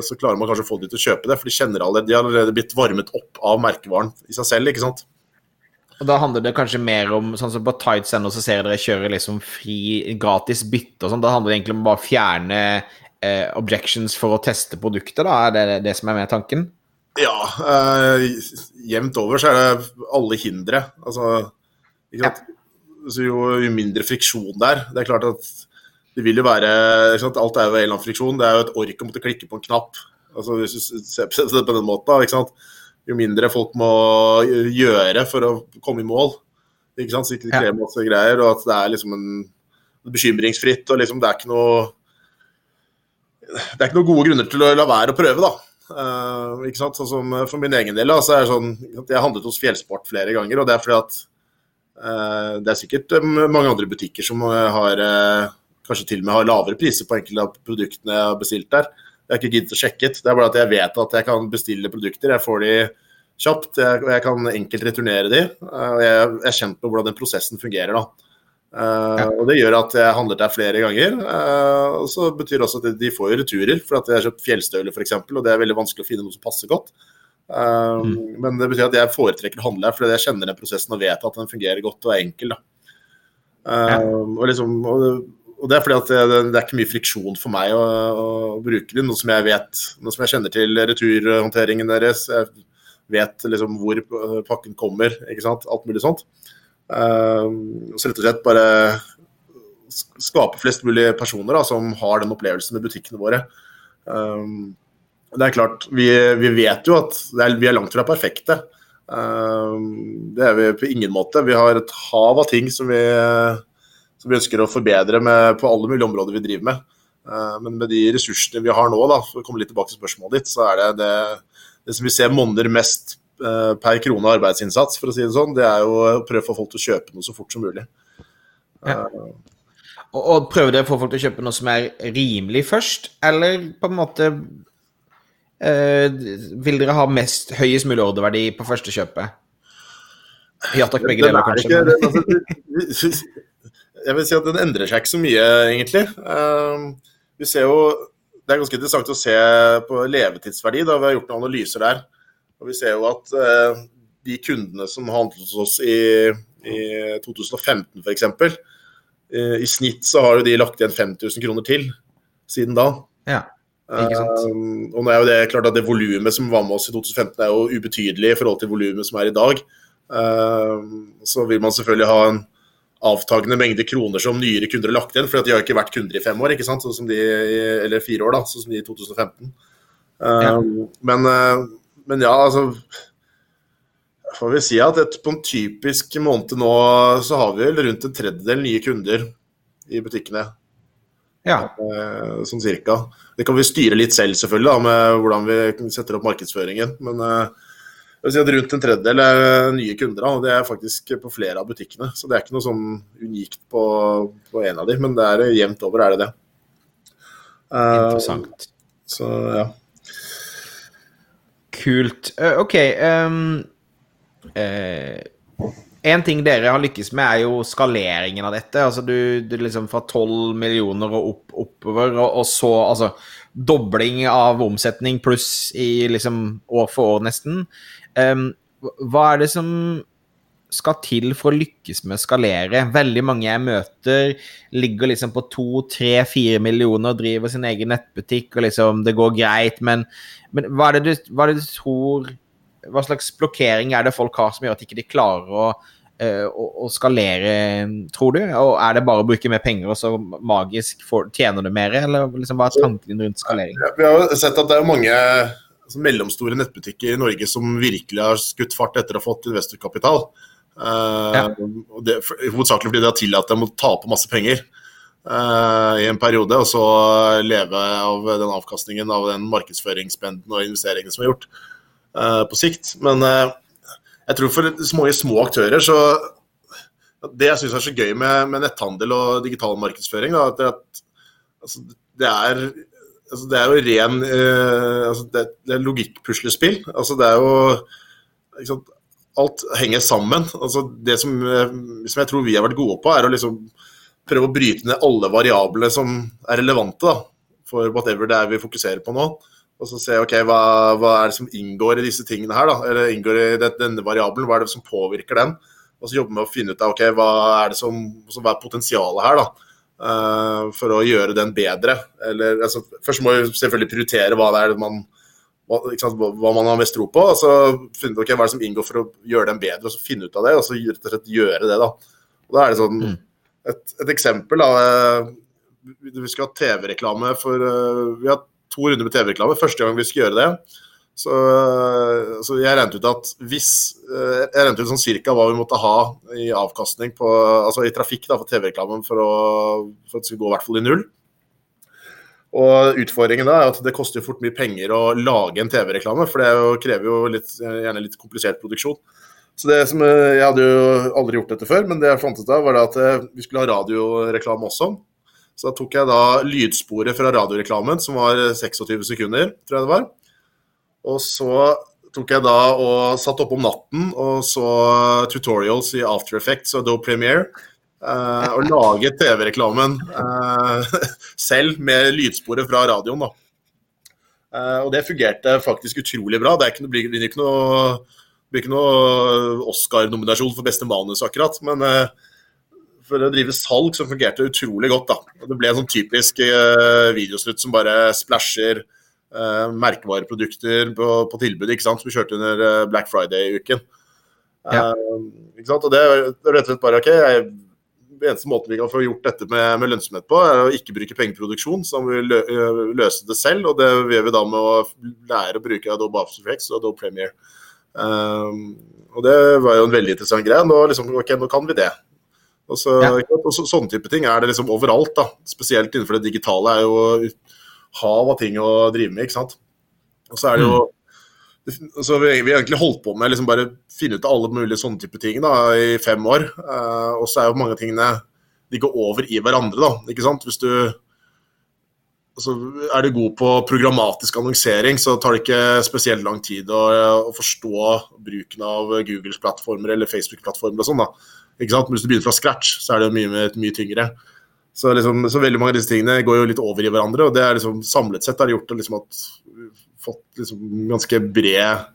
så klarer man kanskje å få de til å kjøpe det. For de kjenner allerede, de har allerede blitt varmet opp av merkevaren i seg selv. ikke sant? Og Da handler det kanskje mer om sånn som på Tides ennå så ser jeg dere kjører liksom fri, gratis bytte og sånn. Da handler det egentlig om bare å fjerne eh, objections for å teste produktet, da? Er det det som er med tanken? Ja, eh, jevnt over så er det alle hindre. Altså, ikke sant? Så jo, jo mindre friksjon det er. Det er klart at det vil jo være? Alt er jo en eller annen friksjon. Det er jo et ork å måtte klikke på en knapp. Altså, hvis du ser på det på den måten, ikke sant? Jo mindre folk må gjøre for å komme i mål. Ikke sant? Sitte ikke de og greier, og at det er liksom en bekymringsfritt. og liksom Det er ikke noe det er ikke noen gode grunner til å la være å prøve, da. Uh, ikke sant? Sånn som For min egen del da, så er sånn jeg handlet hos Fjellsport flere ganger. og Det er fordi at uh, det er sikkert eh, mange andre butikker som eh, har uh, kanskje til og med har lavere priser på enkelte av produktene jeg har bestilt der. Jeg har ikke giddet å sjekke det. Det er bare at jeg vet at jeg kan bestille produkter. Jeg får de kjapt, jeg, og jeg kan enkelt returnere de. eh, og jeg er kjent med hvordan den prosessen fungerer. da. Ja. Og Det gjør at jeg handler der flere ganger. eh, og så betyr det også at de får jo returer, for at jeg har kjøpt fjellstøvler f.eks., og det er veldig vanskelig å finne noe som passer godt. Mm. Men det betyr at jeg foretrekker å handle her fordi jeg kjenner den prosessen og vet at den fungerer godt og er enkel. Eh, og, liksom, og, og det er fordi at det, det er ikke mye friksjon for meg å, å bruke det, noe som jeg vet, noe som jeg kjenner til returhåndteringen deres. Jeg vet liksom hvor eh, pakken kommer, ikke sant. Alt mulig sånt. Uh, så rett og slett bare skape flest mulig personer da, som har den opplevelsen med butikkene våre. Um, det er klart, vi, vi vet jo at er, vi er langt fra perfekte. Um, det er vi på ingen måte. Vi har et hav av ting som vi, som vi ønsker å forbedre med, på alle mulige områder vi driver med. Uh, men med de ressursene vi har nå, da, for å komme litt tilbake til spørsmålet ditt, så er det det, det som vi ser monner mest uh, per krone arbeidsinnsats, for å si det sånn, det er jo å prøve å få folk til å kjøpe noe så fort som mulig. Ja. Og, og prøver dere å få folk til å kjøpe noe som er rimelig først, eller på en måte eh, Vil dere ha mest, høyest mulig ordreverdi på første kjøpet? Ja takk, begge deler, er kanskje. ikke- den- altså, det- Jeg vil si at den endrer seg ikke så mye, egentlig. Um, Vi ser jo Det er ganske interessant å se på levetidsverdi. da Vi har gjort noen analyser der. Og vi ser jo at eh, de kundene som handlet hos oss i, i 2015 f.eks., i, i snitt så har jo de lagt igjen 5000 kroner til siden da. Ja, ikke sant. Um, og nå er jo det klart at det volumet som var med oss i 2015 er jo ubetydelig i forhold til volumet som er i dag. Um, så vil man selvfølgelig ha en avtagende mengde kroner som nyere kunder har lagt igjen, for de har ikke vært kunder i fem år, ikke sant? Sånn som de, eller fire år, da, sånn som de i 2015. Um, men, uh, men ja, altså får vi si at et, på en typisk måned nå, så har vi vel rundt en tredjedel nye kunder i butikkene. Ja. Uh, sånn cirka. Det kan vi styre litt selv, selvfølgelig, da, med hvordan vi setter opp markedsføringen. Men eh, si at rundt en tredjedel er nye kunder, og det er faktisk på flere av butikkene. Så det er ikke noe sånn unikt på, på en av de, men det er jevnt over, er det det. Interessant. Uh, Så ja. Kult. Uh, OK. Um, uh, en ting dere har lykkes med, er jo skaleringen av dette. Altså du, du liksom fra 12 millioner og opp, oppover, og, og, så altså dobling av omsetning pluss i liksom år for år, nesten. Um, hva er det som skal til for å lykkes med å skalere? Veldig mange jeg møter, ligger liksom på 2-3-4 millioner og driver sin egen nettbutikk, og liksom det går greit, men, men hva, er det du, hva er det du tror Hva slags blokkering er det folk har som gjør at ikke de klarer å uh, å, skalere, tror du? Og er det bare å bruke mer penger, og så magisk får, tjener du mer, eller liksom, hva er tanken din rundt skalering? Vi har jo sett at det er mange altså, mellomstore nettbutikker i Norge som virkelig har skutt fart etter å ha fått investorkapital. Uh, ja. det, hovedsakelig fordi de har tillatt dem å tape masse penger uh, i en periode, og så leve av den avkastningen av den markedsføringsspenden og investeringene som er gjort uh, på sikt. Men jeg tror for mange små aktører så Det jeg syns er så gøy med, med, netthandel og digital markedsføring, da, at, at altså, det er altså, det er jo ren eh, altså, det, det, er logikkpuslespill. Altså, det er jo sant, Alt henger sammen. Altså, det som, som, jeg tror vi har vært gode på, er å liksom prøve å bryte ned alle variablene som er relevante da, for whatever det er vi fokuserer på nå. Og så se ok, hva, hva, er det som inngår i disse tingene her, da? Eller inngår i det, denne variabelen, hva er det som påvirker den? Og så jobbe med å finne ut av ok, hva er det som, hva er potensialet her, da? Uh, for å gjøre den bedre. Eller, altså, først må vi selvfølgelig prioritere hva det er man, hva, sant, hva man har mest tro på. og så finne ut okay, hva er det som inngår for å gjøre den bedre, og så finne ut av det, og så rett og slett gjøre det. da. Og da er det sånn, mm. et, et, eksempel da, eh, Vi skal ha TV-reklame for uh, Vi har to runder med TV-reklame. Første gang vi skal gjøre det, så, så, jeg regnet ut at hvis eh, Jeg regnet ut sånn cirka hva vi måtte ha i avkastning på Altså i trafikk da, for TV-reklamen for, for, at det skulle gå i hvert fall i null. Og utfordringen da er at det koster fort mye penger å lage en TV-reklame, for det jo, krever jo litt, gjerne litt komplisert produksjon. Så det som, Jeg hadde jo aldri gjort dette før, men det jeg fant ut av, var at eh, vi skulle ha radioreklame også. Så da tok jeg da lydsporet fra radioreklamen, som var 26 sekunder, tror jeg det var. Og så tok jeg da og satt opp om natten og så tutorials i After Effects og Adobe Premiere. Uh, og laget TV-reklamen uh, selv med lydsporet fra radioen. da. Uh, og det fungerte faktisk utrolig bra. Det, ikke, blir, ikke noe, noe Oscar-nominasjon for beste manus, akkurat. Men for å drive salg så fungerte det utrolig godt. da. Og det ble en sånn typisk videoslutt som bare splæsjer uh, merkevareprodukter på, på, tilbud, ikke sant, som vi kjørte under uh, Black Friday-uken. Ja. ikke sant, og det er rett og slett bare OK. Jeg, eneste måten vi kan få gjort dette med, med, lønnsomhet på, er å ikke bruke pengeproduksjon, så vi lø, løse det selv. Og det gjør vi da med å lære å bruke Adobe After Effects og Adobe Premiere. Um, og det var jo en veldig interessant greie. Nå, liksom, ok, nå kan vi det. Og så, ja. og så, sånne type ting er det liksom overalt, da. Spesielt innenfor det digitale er jo hav av ting å drive med, ikke sant. Og så er det jo mm. Så vi, vi har egentlig holdt på med liksom bare finne ut av alle mulige sånne type ting da, i fem år. Uh, og så er jo mange av tingene De går over i hverandre, da. ikke sant? Hvis du altså, Er du god på programmatisk annonsering, så tar det ikke spesielt lang tid å, å forstå bruken av Googles plattformer eller Facebook-plattformer og sånn. da. Ikke sant? Men hvis du begynner fra scratch, så er det mye, mye tyngre. Så, liksom, så, veldig mange av disse tingene går jo litt over i hverandre, og det er liksom, samlet sett har gjort det liksom at fått liksom ganske bred,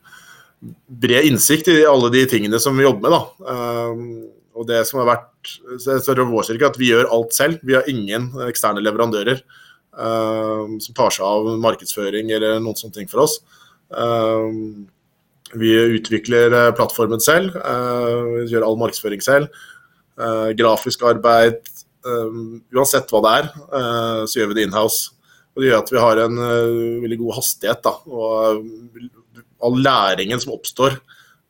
bred innsikt i alle de tingene som vi jobber med. da. Um, og det som har vært så, er er vår styrke at vi gjør alt selv. Vi har ingen eksterne leverandører um, som tar seg av markedsføring eller noen sånne ting for oss. Um, vi utvikler eh, plattformen selv, uh, vi gjør all markedsføring selv. Uh, grafisk arbeid. Uansett hva det er, så gjør vi det inhouse. Og det gjør at vi har en veldig god hastighet. Da. Og all læringen som oppstår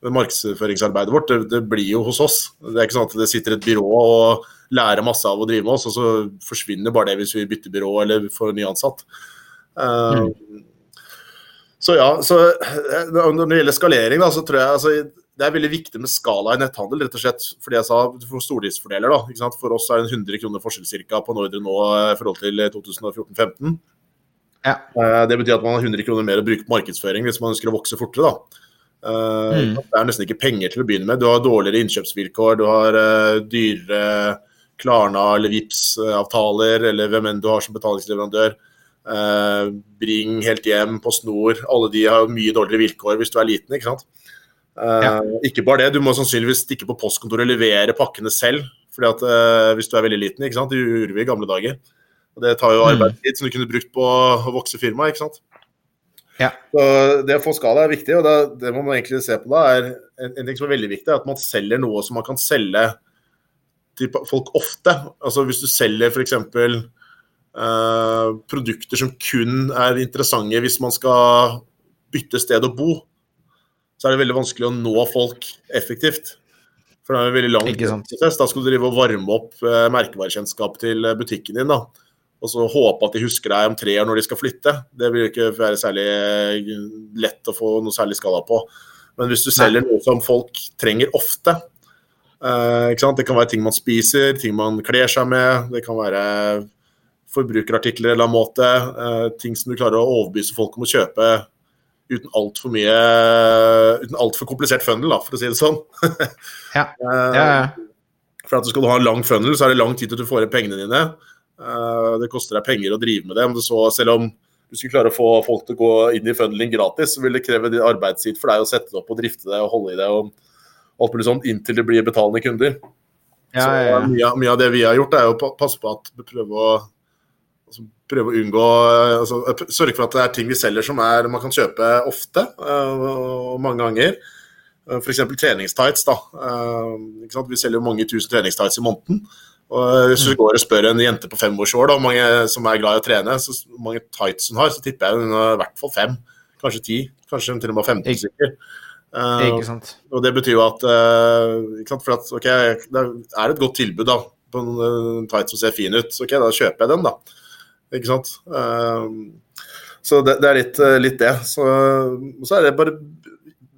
markedsføringsarbeidet vårt, det, det, blir jo hos oss. Det er ikke sånn at det sitter et byrå og lærer masse av å drive med oss, og så forsvinner bare det hvis vi bytter byrå eller får en ny ansatt. Uh, mm. Så ja, så når det gjelder skalering, da, så tror jeg altså, det er veldig viktig med skala i netthandel, rett og slett fordi jeg sa får stordriftsfordeler. da? For oss er det en 100 kroner forskjell cirka på en ordre nå i forhold til 2014-2015. Ja. Eh, det betyr at man har 100 kroner mer å bruke på markedsføring hvis man ønsker å vokse fortere. da. Eh, mm. Det er nesten ikke penger til å begynne med. Du har dårligere innkjøpsvilkår, du har dyrere Klarna eller vips avtaler eller hvem enn du har som betalingsleverandør. Bring helt hjem, på snor. Alle de har mye dårligere vilkår hvis du er liten. ikke sant? Ja. Ikke bare det, du må sannsynligvis stikke på postkontoret og levere pakkene selv. fordi at Hvis du er veldig liten, ikke sant? det gjorde vi i gamle dager. Og Det tar jo mm. arbeidstid som du kunne brukt på å vokse firmaet. ikke sant? Ja. Så Det å få skala er viktig, og det, det må man egentlig se på da, er en, en, ting som er veldig viktig, er at man selger noe som man kan selge til folk ofte. Altså Hvis du selger f.eks. Uh, produkter som kun er interessante hvis man skal bytte sted å bo, så er det veldig vanskelig å nå folk effektivt. For det er en veldig lang prosess. Da skal du drive og varme opp eh, merkevarekjennskap til butikken din. da og så håpe at de husker deg om tre år når de skal flytte. Det vil ikke være særlig eh, lett å få noe særlig skala på. Men hvis du selger noe som folk trenger ofte eh, Det kan være ting man spiser, ting man kler seg med, det kan være forbrukerartikler eller annen måte. Eh, ting som du klarer å overbevise folk om å kjøpe uten altfor mye Uten altfor komplisert funnel, da, for å si det sånn. ja. Ja, ja. For at du skal ha en lang funnel, så er det lang tid til du får inn pengene dine. Eh, det koster deg penger å drive med det. Men så, selv om du skulle klare å få folk til å gå inn i funneling gratis, så vil det kreve arbeidstid for deg å sette det opp og drifte det og holde i det og alt mulig sånt inntil det blir betalende kunder. Ja. Så mye, mye, av det vi har gjort, er å passe på at vi prøver å altså, prøve å unngå altså, Sørge for at det er ting vi selger som er, man kan kjøpe ofte uh, og mange ganger. Uh, F.eks. treningstights. da. Uh, vi selger jo mange tusen treningstights i måneden. Og Hvis du mm. går og spør en jente på fem års år da, mange som er glad i å trene, så mange tights hun har, så tipper jeg hun har i hvert fall fem, kanskje ti, kanskje til og med 15 stykker. Uh. Og det betyr jo at, uh, sant, for at okay, det er et godt tilbud da, på en tights som ser fin ut, så ok, da kjøper jeg den, da. Ikke sant. Uh, så det, det, er litt, litt det. Så, så, er det bare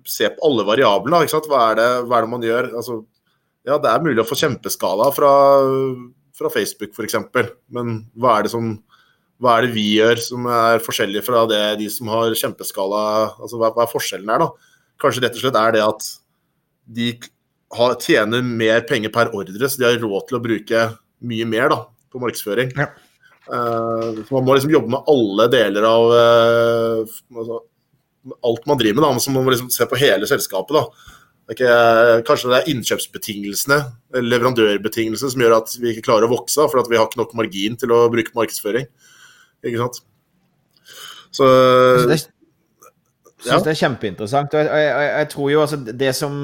se på alle variablene. Ikke sant? Hva, er det, hva er det man gjør? Altså, ja, det er mulig å få kjempeskala fra, fra Facebook f.eks., men hva er, det som, hva er det vi gjør som er forskjellig fra det de som har kjempeskala altså Hva, hva er forskjellen her, da? Kanskje rett og slett er det at de har, tjener mer penger per ordre, så de har råd til å bruke mye mer da, på markedsføring. Ja. Uh, man må liksom jobbe med alle deler av uh, alt man driver med. da, så Man må liksom se på hele selskapet. da, det ikke, kanskje det er innkjøpsbetingelsene, leverandørbetingelsene, som gjør at vi ikke klarer å vokse, for vi har ikke nok margin til å bruke markedsføring. Ikke sant? Så Jeg syns ja. det er kjempeinteressant. Og jeg, jeg, jeg, tror jo altså det som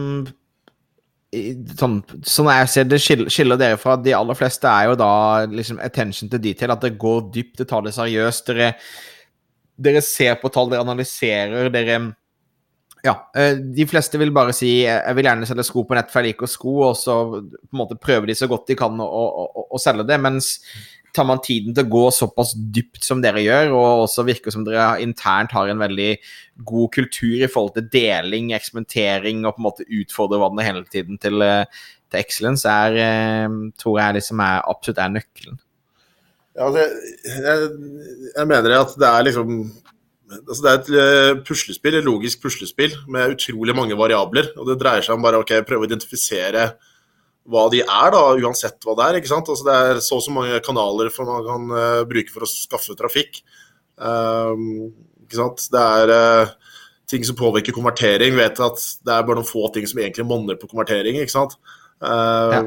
sånn, sånn jeg ser det skiller, dere fra de aller fleste, er jo da liksom attention to detail. At det går dypt, det tar det seriøst. Dere, dere ser på tall, dere analyserer, dere ja. Eh, de fleste vil bare si eh, jeg vil gjerne selge sko på nett, for jeg liker sko, og så på en måte prøver de så godt de kan å, å, å selge det. Mens tar man tiden til å gå såpass dypt som dere gjør, og også virker som dere internt har en veldig god kultur i forhold til deling, eksperimentering og på en måte utfordre hverandre hele tiden til, eh, til excellence, er, tror jeg liksom er, absolutt er nøkkelen. Ja, altså, jeg, jeg mener at det er liksom altså Det er et eh, puslespill, et logisk puslespill med utrolig mange variabler. og Det dreier seg om bare å okay, prøve å identifisere hva de er, da, uansett hva det er. ikke sant? Altså Det er så og så mange kanaler for man kan uh, bruke for å skaffe trafikk. Um, ikke sant? Det er uh, ting som påvirker konvertering. Vet at det er bare noen få ting som egentlig monner på konvertering. ikke sant? Um, ja.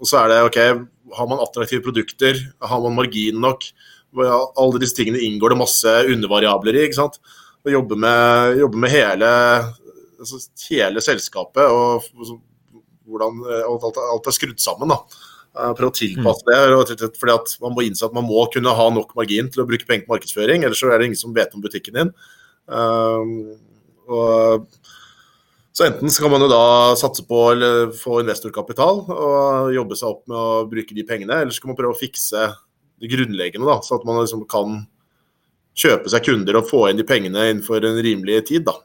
Og så er det OK, har man attraktive produkter, har man margin nok? Alle disse tingene inngår det masse undervariabler i. ikke sant? Å jobbe med, jobbe med hele, altså, hele, selskapet og hvordan alt, alt, er skrudd sammen. da. Prøve å tilpasse det. fordi at Man må innse at man må kunne ha nok margin til å bruke penger på markedsføring, ellers så er det ingen som vet om butikken din. Um, og Så enten så kan man jo da satse på eller få investorkapital og jobbe seg opp med å bruke de pengene, eller så kan man prøve å fikse det grunnleggende, da, så at man liksom kan kjøpe seg kunder og få inn de pengene innenfor en rimelig tid. da.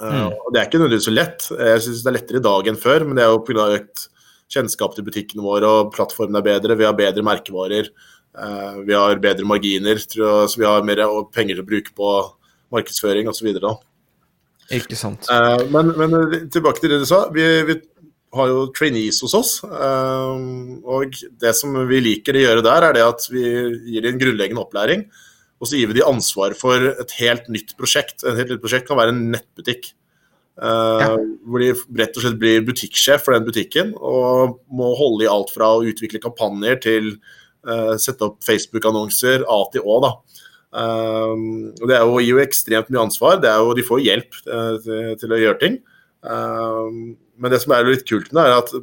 Mm. Uh, det er ikke nødvendigvis så lett. Jeg syns det er lettere i dag enn før, men det er jo pga. økt kjennskap til butikkene våre, og plattformen er bedre, vi har bedre merkevarer. Uh, vi har bedre marginer, jeg, så vi har mer penger til å bruke på markedsføring osv. Ikke sant. Uh, men, men, tilbake til det du sa. Vi, vi har jo trainees hos oss. og det som vi liker å gjøre der, er det at vi gir en grunnleggende opplæring. Og så gir vi de ansvar for et helt nytt prosjekt. Et helt nytt prosjekt kan være en nettbutikk. Uh, ja. Hvor de rett og slett blir butikksjef for den butikken og må holde i alt fra å utvikle kampanjer til uh, sette opp Facebook-annonser, A til Å. da. Uh, og Det er jo, gir jo ekstremt mye ansvar. Det er jo, de får hjelp til, til, å gjøre ting. men det som er litt kult med det, er at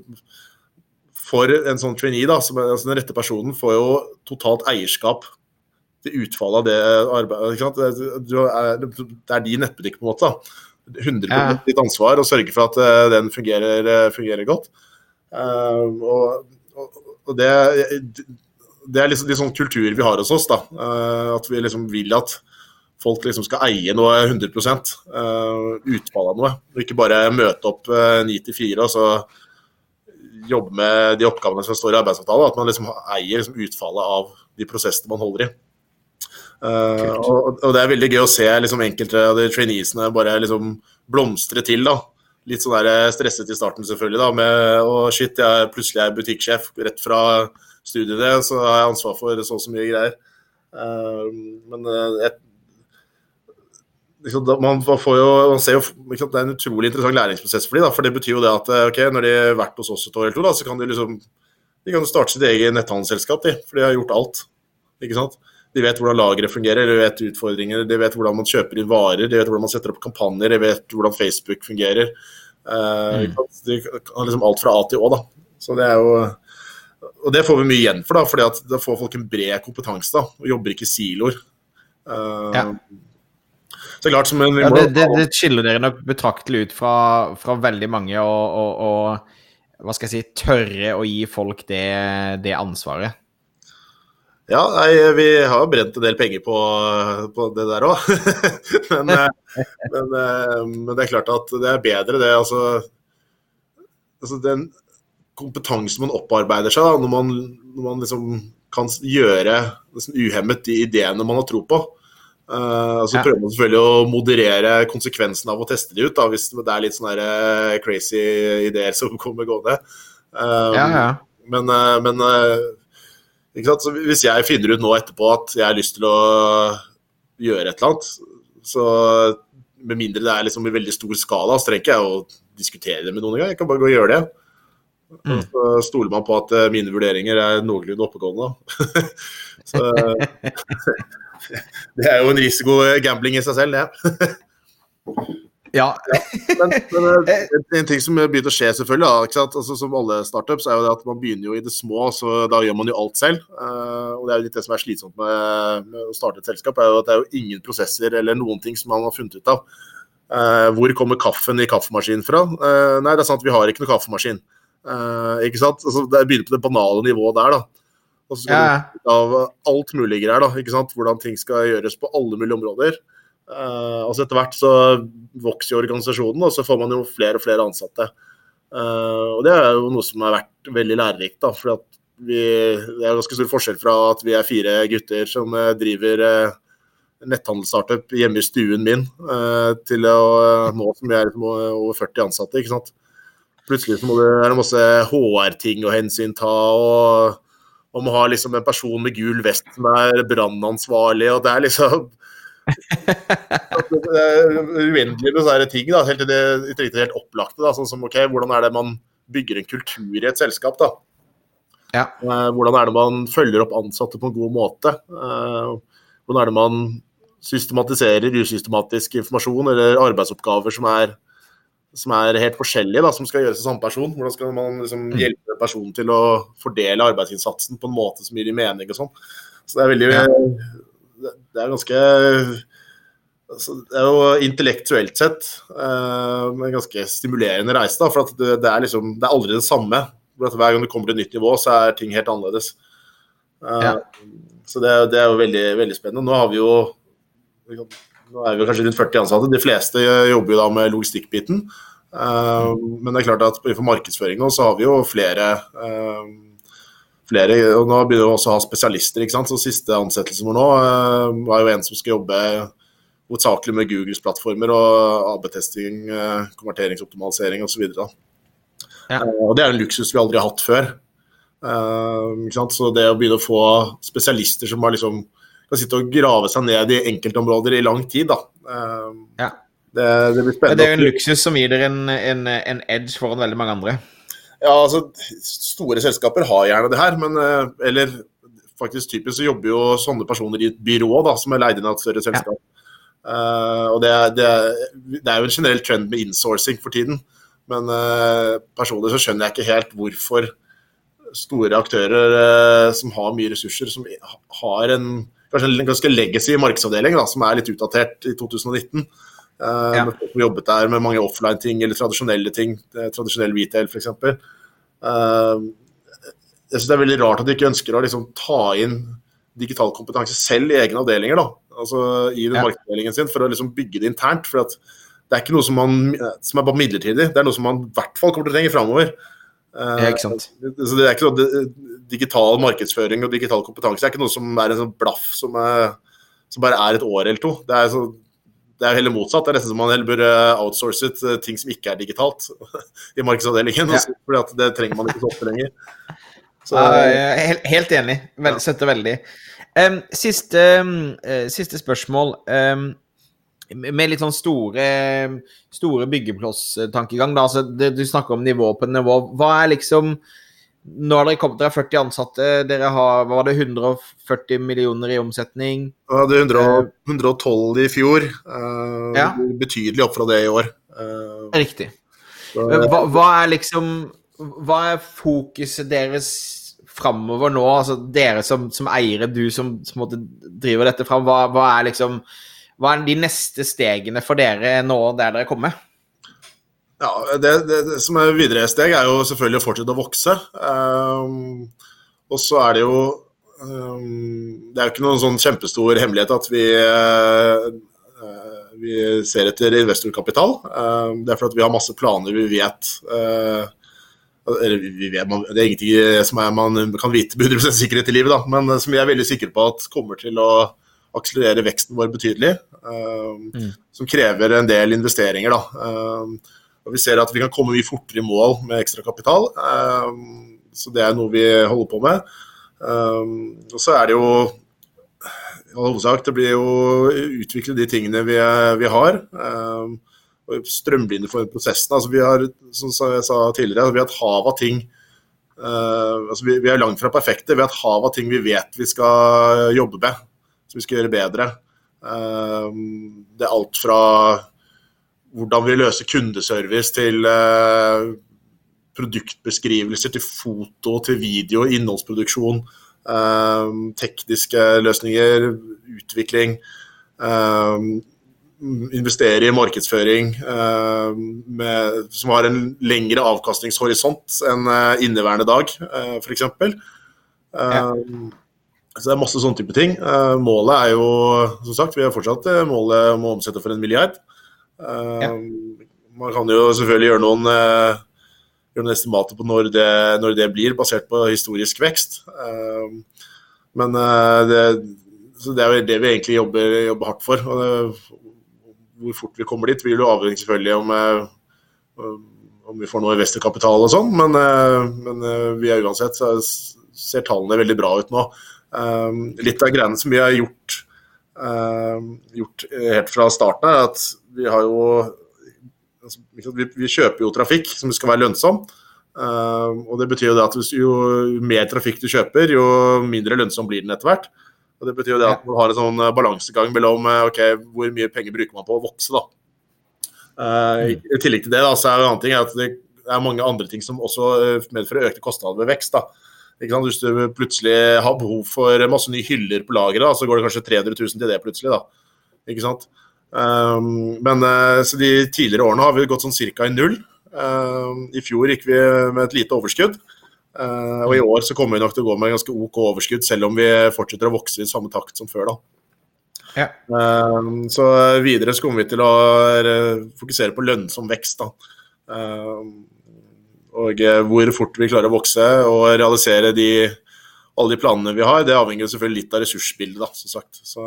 for en sånn trainee, da, som altså den rette personen, får jo totalt eierskap til utfallet av det arbeidet. Det er, det din nettbutikk, på en måte. 100 ja. ditt ansvar å sørge for at uh, den fungerer, uh, fungerer godt. Uh, og, og det, det, er liksom de sånn kulturer vi har hos oss. da, At vi liksom vil at folk liksom skal eie noe 100 utfallet av noe. Og ikke bare møte opp 9 til 4 og så jobbe med de oppgavene som står i arbeidsavtalen. At man liksom eier liksom utfallet av de prosessene man holder i. Uh, og, og, det er veldig gøy å se liksom, enkelte av de traineesene bare liksom blomstre til. da. Litt sånn der eh, stresset i starten, selvfølgelig. da, med å shit, jeg plutselig er butikksjef rett fra studiene, så har jeg ansvar for så og så mye greier. Uh, men jeg, liksom, man, får jo, man ser jo liksom, Det er en utrolig interessant læringsprosess for dem. Da, for det betyr jo det at ok, når de har vært hos oss et år eller to, da, så kan de liksom de kan starte sitt eget netthandelsselskap, de, for de har gjort alt. ikke sant? De vet hvordan lageret fungerer, de vet utfordringer, de vet hvordan man kjøper inn varer, de vet hvordan man setter opp kampanjer, de vet hvordan Facebook fungerer. Uh, mm. De kan liksom alt fra A til Å. da. Så det er jo og det får vi mye igjen for, da, fordi at da får folk en bred kompetanse da, og jobber ikke i siloer. Uh, ja. Så klart som en, ja, det, det, det, skiller dere nok betraktelig ut fra, fra veldig mange, og, og, og, hva skal jeg si, tørre å gi folk det, det ansvaret. Ja, nei, vi har jo brent en del penger på, på det der òg. men, eh, men, eh, men, det er klart at det er bedre, det. Altså, altså den kompetansen man opparbeider seg da, når man, når man liksom kan gjøre liksom, uhemmet de ideene man har tro på. Uh, så ja. prøver man selvfølgelig å moderere konsekvensen av å teste de ut, da, hvis det er litt sånne crazy ideer som kommer gående. Uh, ja, ja. Men, uh, men hvis jeg finner ut nå etterpå at jeg har lyst til å gjøre et eller annet, så med mindre det er liksom i veldig stor skala, så trenger ikke jeg å diskutere det med noen engang. Jeg kan bare gå og gjøre det. Mm. Og så stoler man på at eh, mine vurderinger er noenlunde oppegående. så det er jo en risiko gambling i seg selv, det. Ja. Ja. Men, men, eh, en ting som begynner å skje, selvfølgelig, da, altså, som alle startups, er jo det at man begynner jo i det små, så da gjør man jo alt selv. Uh, og Det er jo litt det som er slitsomt med, med, å starte et selskap, er jo at det er jo ingen prosesser eller noen ting som man har funnet ut av. Uh, hvor kommer kaffen i kaffemaskinen fra? Nei, det er sant, vi har ikke noe kaffemaskin. ikke sant? Altså, det begynner på det banale nivået der, da. Og så skal ja. du av alt mulig greier, da. ikke sant? Hvordan ting skal gjøres på alle mulige områder. Uh, altså Etter hvert så vokser jo organisasjonen, og så får man jo flere og flere ansatte. Uh, og Det er jo noe som har vært veldig lærerikt. da, for at vi, Det er ganske stor forskjell fra at vi er fire gutter som uh, driver netthandelsstartup hjemme i stuen min, til å nå som vi er liksom over 40 ansatte. ikke sant? Plutselig så må det, være masse HR-ting å hensynta. og man må ha liksom en person med gul vest som er brannansvarlig. og det er liksom uendelig med sånne ting, da, helt til det helt opplagte. Da, sånn som ok, Hvordan er det man bygger en kultur i et selskap? da? Ja. Eh, hvordan er det man følger opp ansatte på en god måte? Eh, hvordan er det man systematiserer usystematisk informasjon eller arbeidsoppgaver som er, som er helt forskjellige, da, som skal gjøres av samme person? Hvordan skal man liksom mm. hjelpe personen til å fordele arbeidsinnsatsen på en måte som gir dem mening og sånn? Så det er veldig ja det er ganske altså, det er jo intellektuelt sett uh, en ganske stimulerende reise. da, For det, det, er liksom, det er aldri det samme. For at Hver gang du kommer til et nytt nivå, så er ting helt annerledes. Uh, ja. Så det, det, er jo veldig, veldig spennende. Nå har vi jo nå er vi kanskje rundt 40 ansatte. De fleste jobber jo da med logistikkbiten. Uh, men det er klart at for markedsføring nå så har vi jo flere, flere og Nå begynner vi også å ha spesialister. ikke sant, så Siste ansettelse vår nå var jo en som skal jobbe hovedsakelig med Googles plattformer og AB-testing, uh, konverteringsoptimalisering osv. Ja. Uh, og det er en luksus vi aldri har hatt før. Uh, så det å begynne å få spesialister som har liksom, kan sitte og grave seg ned i enkeltområder i lang tid, da. Uh, ja. det, det, blir spennende. Det er jo en luksus som gir dere en, en, en, edge foran veldig mange andre. Ja, altså Store selskaper har gjerne det her, men Eller faktisk typisk så jobber jo sånne personer i et byrå da, som er leid inn av et større selskap. Ja. Uh, og det er, det, er, det er, jo en generell trend med insourcing for tiden. Men uh, personlig så skjønner jeg ikke helt hvorfor store aktører uh, som har mye ressurser, som har en kanskje en ganske legacy markedsavdeling da, som er litt utdatert i 2019. Uh, ja. Jobbet der med mange offline-ting eller tradisjonelle ting, tradisjonell retail f.eks. Uh, jeg syns det er veldig rart at de ikke ønsker å liksom, ta inn digital kompetanse selv i egne avdelinger. da altså i den ja. markedsdelingen sin, for å liksom bygge det internt. for at det er ikke noe som, man, som er bare midlertidig, det er noe som man i hvert fall kommer til å trenge framover. Ja. Uh, så det er ikke noe, Digital markedsføring og digital kompetanse er ikke noe som er en sånn blaff som, er, som bare er et år eller to. Det er, så, det er heller motsatt. Det er nesten som man heller burde outsourcet ut ting som ikke er digitalt i markedsavdelingen. Ja. For det trenger man ikke så ofte lenger. Så, uh, helt, enig. Vel, Støtter veldig. Um, siste, um, siste, spørsmål. Um, med litt sånn store, store byggeplosstankegang. Altså, du snakker om nivå på nivå. Hva er liksom Nå har dere kommet dere 40 ansatte. Dere har var det, 140 millioner i omsetning? Ja, det er 112 i fjor. Uh, ja. Betydelig opp fra det i år. Uh, Riktig. Hva, hva, er liksom Hva er fokuset deres framover nå? Altså dere som, som eiere, du som, som driver dette fram, hva, hva, er liksom Hva er de neste stegene for dere nå der dere kommer? Ja, det, det, det som er videre steg, er jo selvfølgelig å fortsette å vokse. Um, og så er det jo um, Det er jo ikke noen sånn kjempestor hemmelighet at vi uh, vi ser etter investorkapital. Uh, det er fordi vi har masse planer vi vet uh, det er ingenting som er, man kan vite med 100 sikkerhet i livet, da, men som vi er veldig sikre på at kommer til å akselerere veksten vår betydelig. Mm. Som krever en del investeringer. Da. Og Vi ser at vi kan komme mye fortere i mål med ekstra kapital. Um, så det er noe vi holder på med. Um, og så er det jo i all hovedsak det blir å utvikle de tingene vi, vi har. Um, strømlinje for prosessen. Altså, vi har, som jeg sa tidligere, vi har et hav av ting altså, vi, vi, er langt fra perfekte. Vi har et hav av ting vi vet vi skal jobbe med, som vi skal gjøre bedre. Det er alt fra hvordan vi løser kundeservice til uh, produktbeskrivelser, til foto, til video, innholdsproduksjon, tekniske løsninger, utvikling. Um, investere i markedsføring uh, med, som har en lengre avkastningshorisont enn inneværende dag, uh, f.eks. Ja. Så det er masse sånne type ting. Målet er jo, som sagt, vi har fortsatt målet om å omsette for en milliard. Ja. Man kan jo selvfølgelig gjøre noen, gjøre noen estimater på når det, når det, blir, basert på historisk vekst. men det, det, er jo det vi egentlig jobber, jobber hardt for. det, hvor fort vi kommer dit, vil jo avhenge selvfølgelig om, eh, om vi får noe investorkapital og sånn, men, eh, men, eh, vi er uansett så ser tallene veldig bra ut nå. Litt av greiene som vi har gjort, gjort helt fra starten, her, at vi har jo altså, vi, kjøper jo trafikk som skal være lønnsom. og Det betyr jo det at jo mer trafikk du kjøper, jo mindre lønnsom blir den etter hvert. Og Det betyr jo det at man har en sånn eh, balansegang mellom eh, ok, hvor mye penger bruker man på å vokse. da. Uh, I tillegg til det da, så er det en annen ting at det er mange andre ting som også medfører økte kostnader ved vekst. da. Hvis du plutselig har behov for masse nye hyller på lageret, så går det kanskje 300 000 til det plutselig. da. Ikke sant? Um, men uh, så de tidligere årene har vi gått sånn cirka i null. Um, I fjor gikk vi med et lite overskudd. Uh, og i år så kommer vi nok til å gå med ganske OK overskudd, selv om vi fortsetter å vokse i samme takt som før. da. Ja. Um, så videre så kommer vi til å fokusere på lønnsom vekst. da. Um, og hvor fort vi klarer å vokse og realisere de, alle de planene vi har, det avhenger selvfølgelig litt av ressursbildet, da, som sagt. Så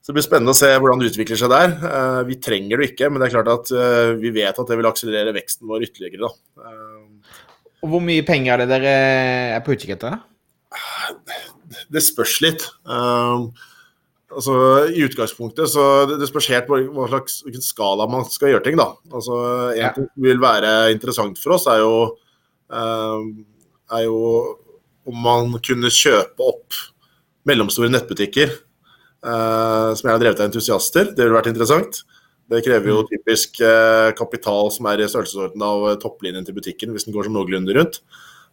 så det blir spennende å se hvordan det utvikler seg der. Uh, vi trenger det ikke, men det er klart at uh, vi vet at det vil akselerere veksten vår ytterligere. Da. og Hvor mye penger er det dere er på utkikk etter? Det spørs litt. Altså, I utgangspunktet så det, spørs helt på hva slags hvilken skala man skal gjøre ting. da. Altså, En ja. ting som vil være interessant for oss, er jo, er jo om man kunne kjøpe opp mellomstore nettbutikker Uh, som jeg har drevet av entusiaster. Det ville vært interessant. Det krever jo mm. typisk uh, kapital som er i størrelsesorden av uh, topplinjen til butikken, hvis den går som noenlunde rundt.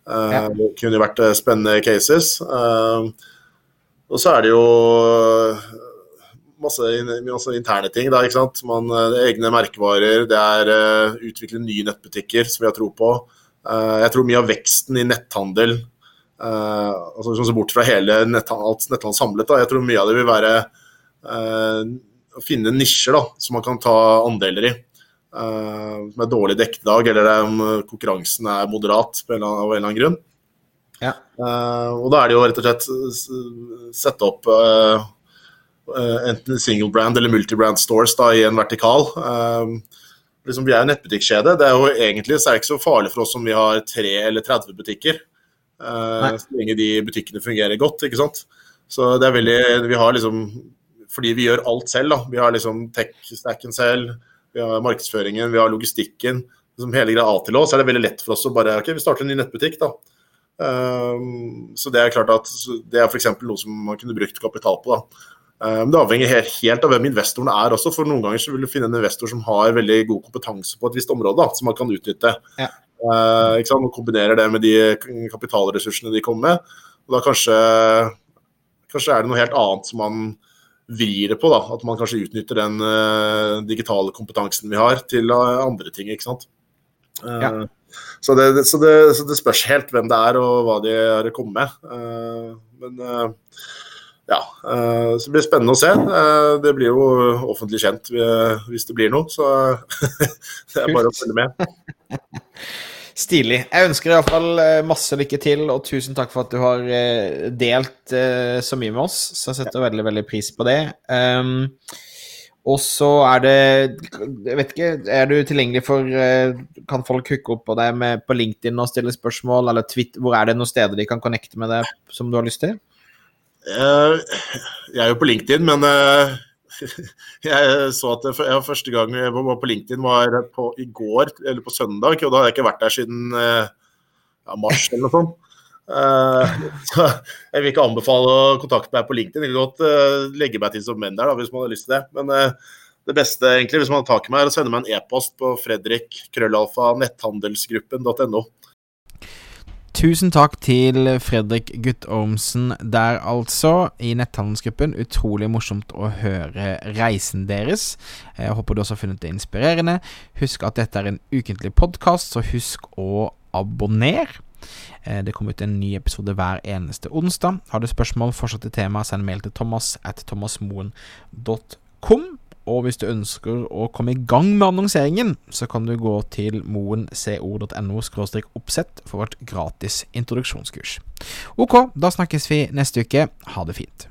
Ja. Det kunne jo vært spennende cases. Og så er det jo masse, masse interne ting. Da, ikke sant? Man, egne merkevarer, det er utvikle nye nettbutikker som vi har tro på. jeg tror mye av veksten i netthandel Uh, altså ser bort fra hele netthandel, netthandel samlet, da, jeg tror mye av det vil være uh, å finne nisjer da, som man kan ta andeler i. Uh, som er dårlig dekkedag, eller om konkurransen er moderat av en eller annen grunn. Ja. og da er det jo rett og slett sette opp enten single brand eller multibrand stores da, i en vertikal. liksom Vi er jo nettbutikkjede. Det er jo egentlig så er det ikke så farlig for oss om vi har tre eller 30 butikker. Så lenge de butikkene fungerer godt. ikke sant? Så det er veldig Vi har liksom Fordi vi gjør alt selv, da. Vi har liksom tech-stacken selv, vi har markedsføringen, vi har logistikken. Liksom hele greia A til Å, så er det veldig lett for oss å bare OK, vi starter en ny nettbutikk, da. Um, så det er klart at det er f.eks. noe som man kunne brukt kapital på. da. Um, det avhenger helt, av hvem investorene er også, for noen ganger så vil du finne en investor som har veldig god kompetanse på et visst område, da, som man kan utnytte. Ja. Ikke sant? Og kombinerer det med de kapitalressursene de kommer med. Og da kanskje, kanskje er det noe helt annet som man vrir det på. da, At man kanskje utnytter den uh, digitale kompetansen vi har til uh, andre ting. ikke sant? Ja. Så, det, så, det, så, det, spørs helt hvem det er og hva de har kommet med. men ja, så det blir spennende å se. Det blir jo offentlig kjent hvis det blir noe, så det er bare å følge med. Stilig. Jeg ønsker iallfall eh, masse lykke til, og tusen takk for at du har eh, delt eh, så mye med oss. Så jeg setter veldig, veldig pris på det. Um, og så er det Jeg vet ikke, er du tilgjengelig for Kan folk hooke opp på deg med, på LinkedIn og stille spørsmål, eller Twitter? Hvor er det noen steder de kan connecte med deg som du har lyst til? Jeg er jo på LinkedIn, men jeg så at jeg første gang jeg var på LinkedIn var på, i går, eller på søndag, og da har jeg ikke vært der siden eh, ja, mars eller noe sånt. Uh, så jeg vil ikke anbefale å kontakte meg på LinkedIn. Jeg kan godt uh, legge meg til som menn der, da, hvis man har lyst til det. Men uh, det beste egentlig, hvis man har tak i meg, er å sende meg en e-post på fredrik.krøllalfa.netthandelsgruppen.no. netthandelsgruppen.no. Tusen takk til Fredrik Guttormsen der, altså, i netthandelsgruppen. Utrolig morsomt å høre reisen deres. Jeg håper du også har funnet det inspirerende. Husk at dette er en ukentlig podkast, så husk å abonnere. Eh, det kommer ut en ny episode hver eneste onsdag. Har du spørsmål, fortsatt til tema, send mail til thomas at thomasmoen.com. Og hvis du ønsker å komme i gang med annonseringen, så kan du gå til moenco.no oppsett for vårt gratis introduksjonskurs. Ok, da snakkes vi neste uke. Ha det fint.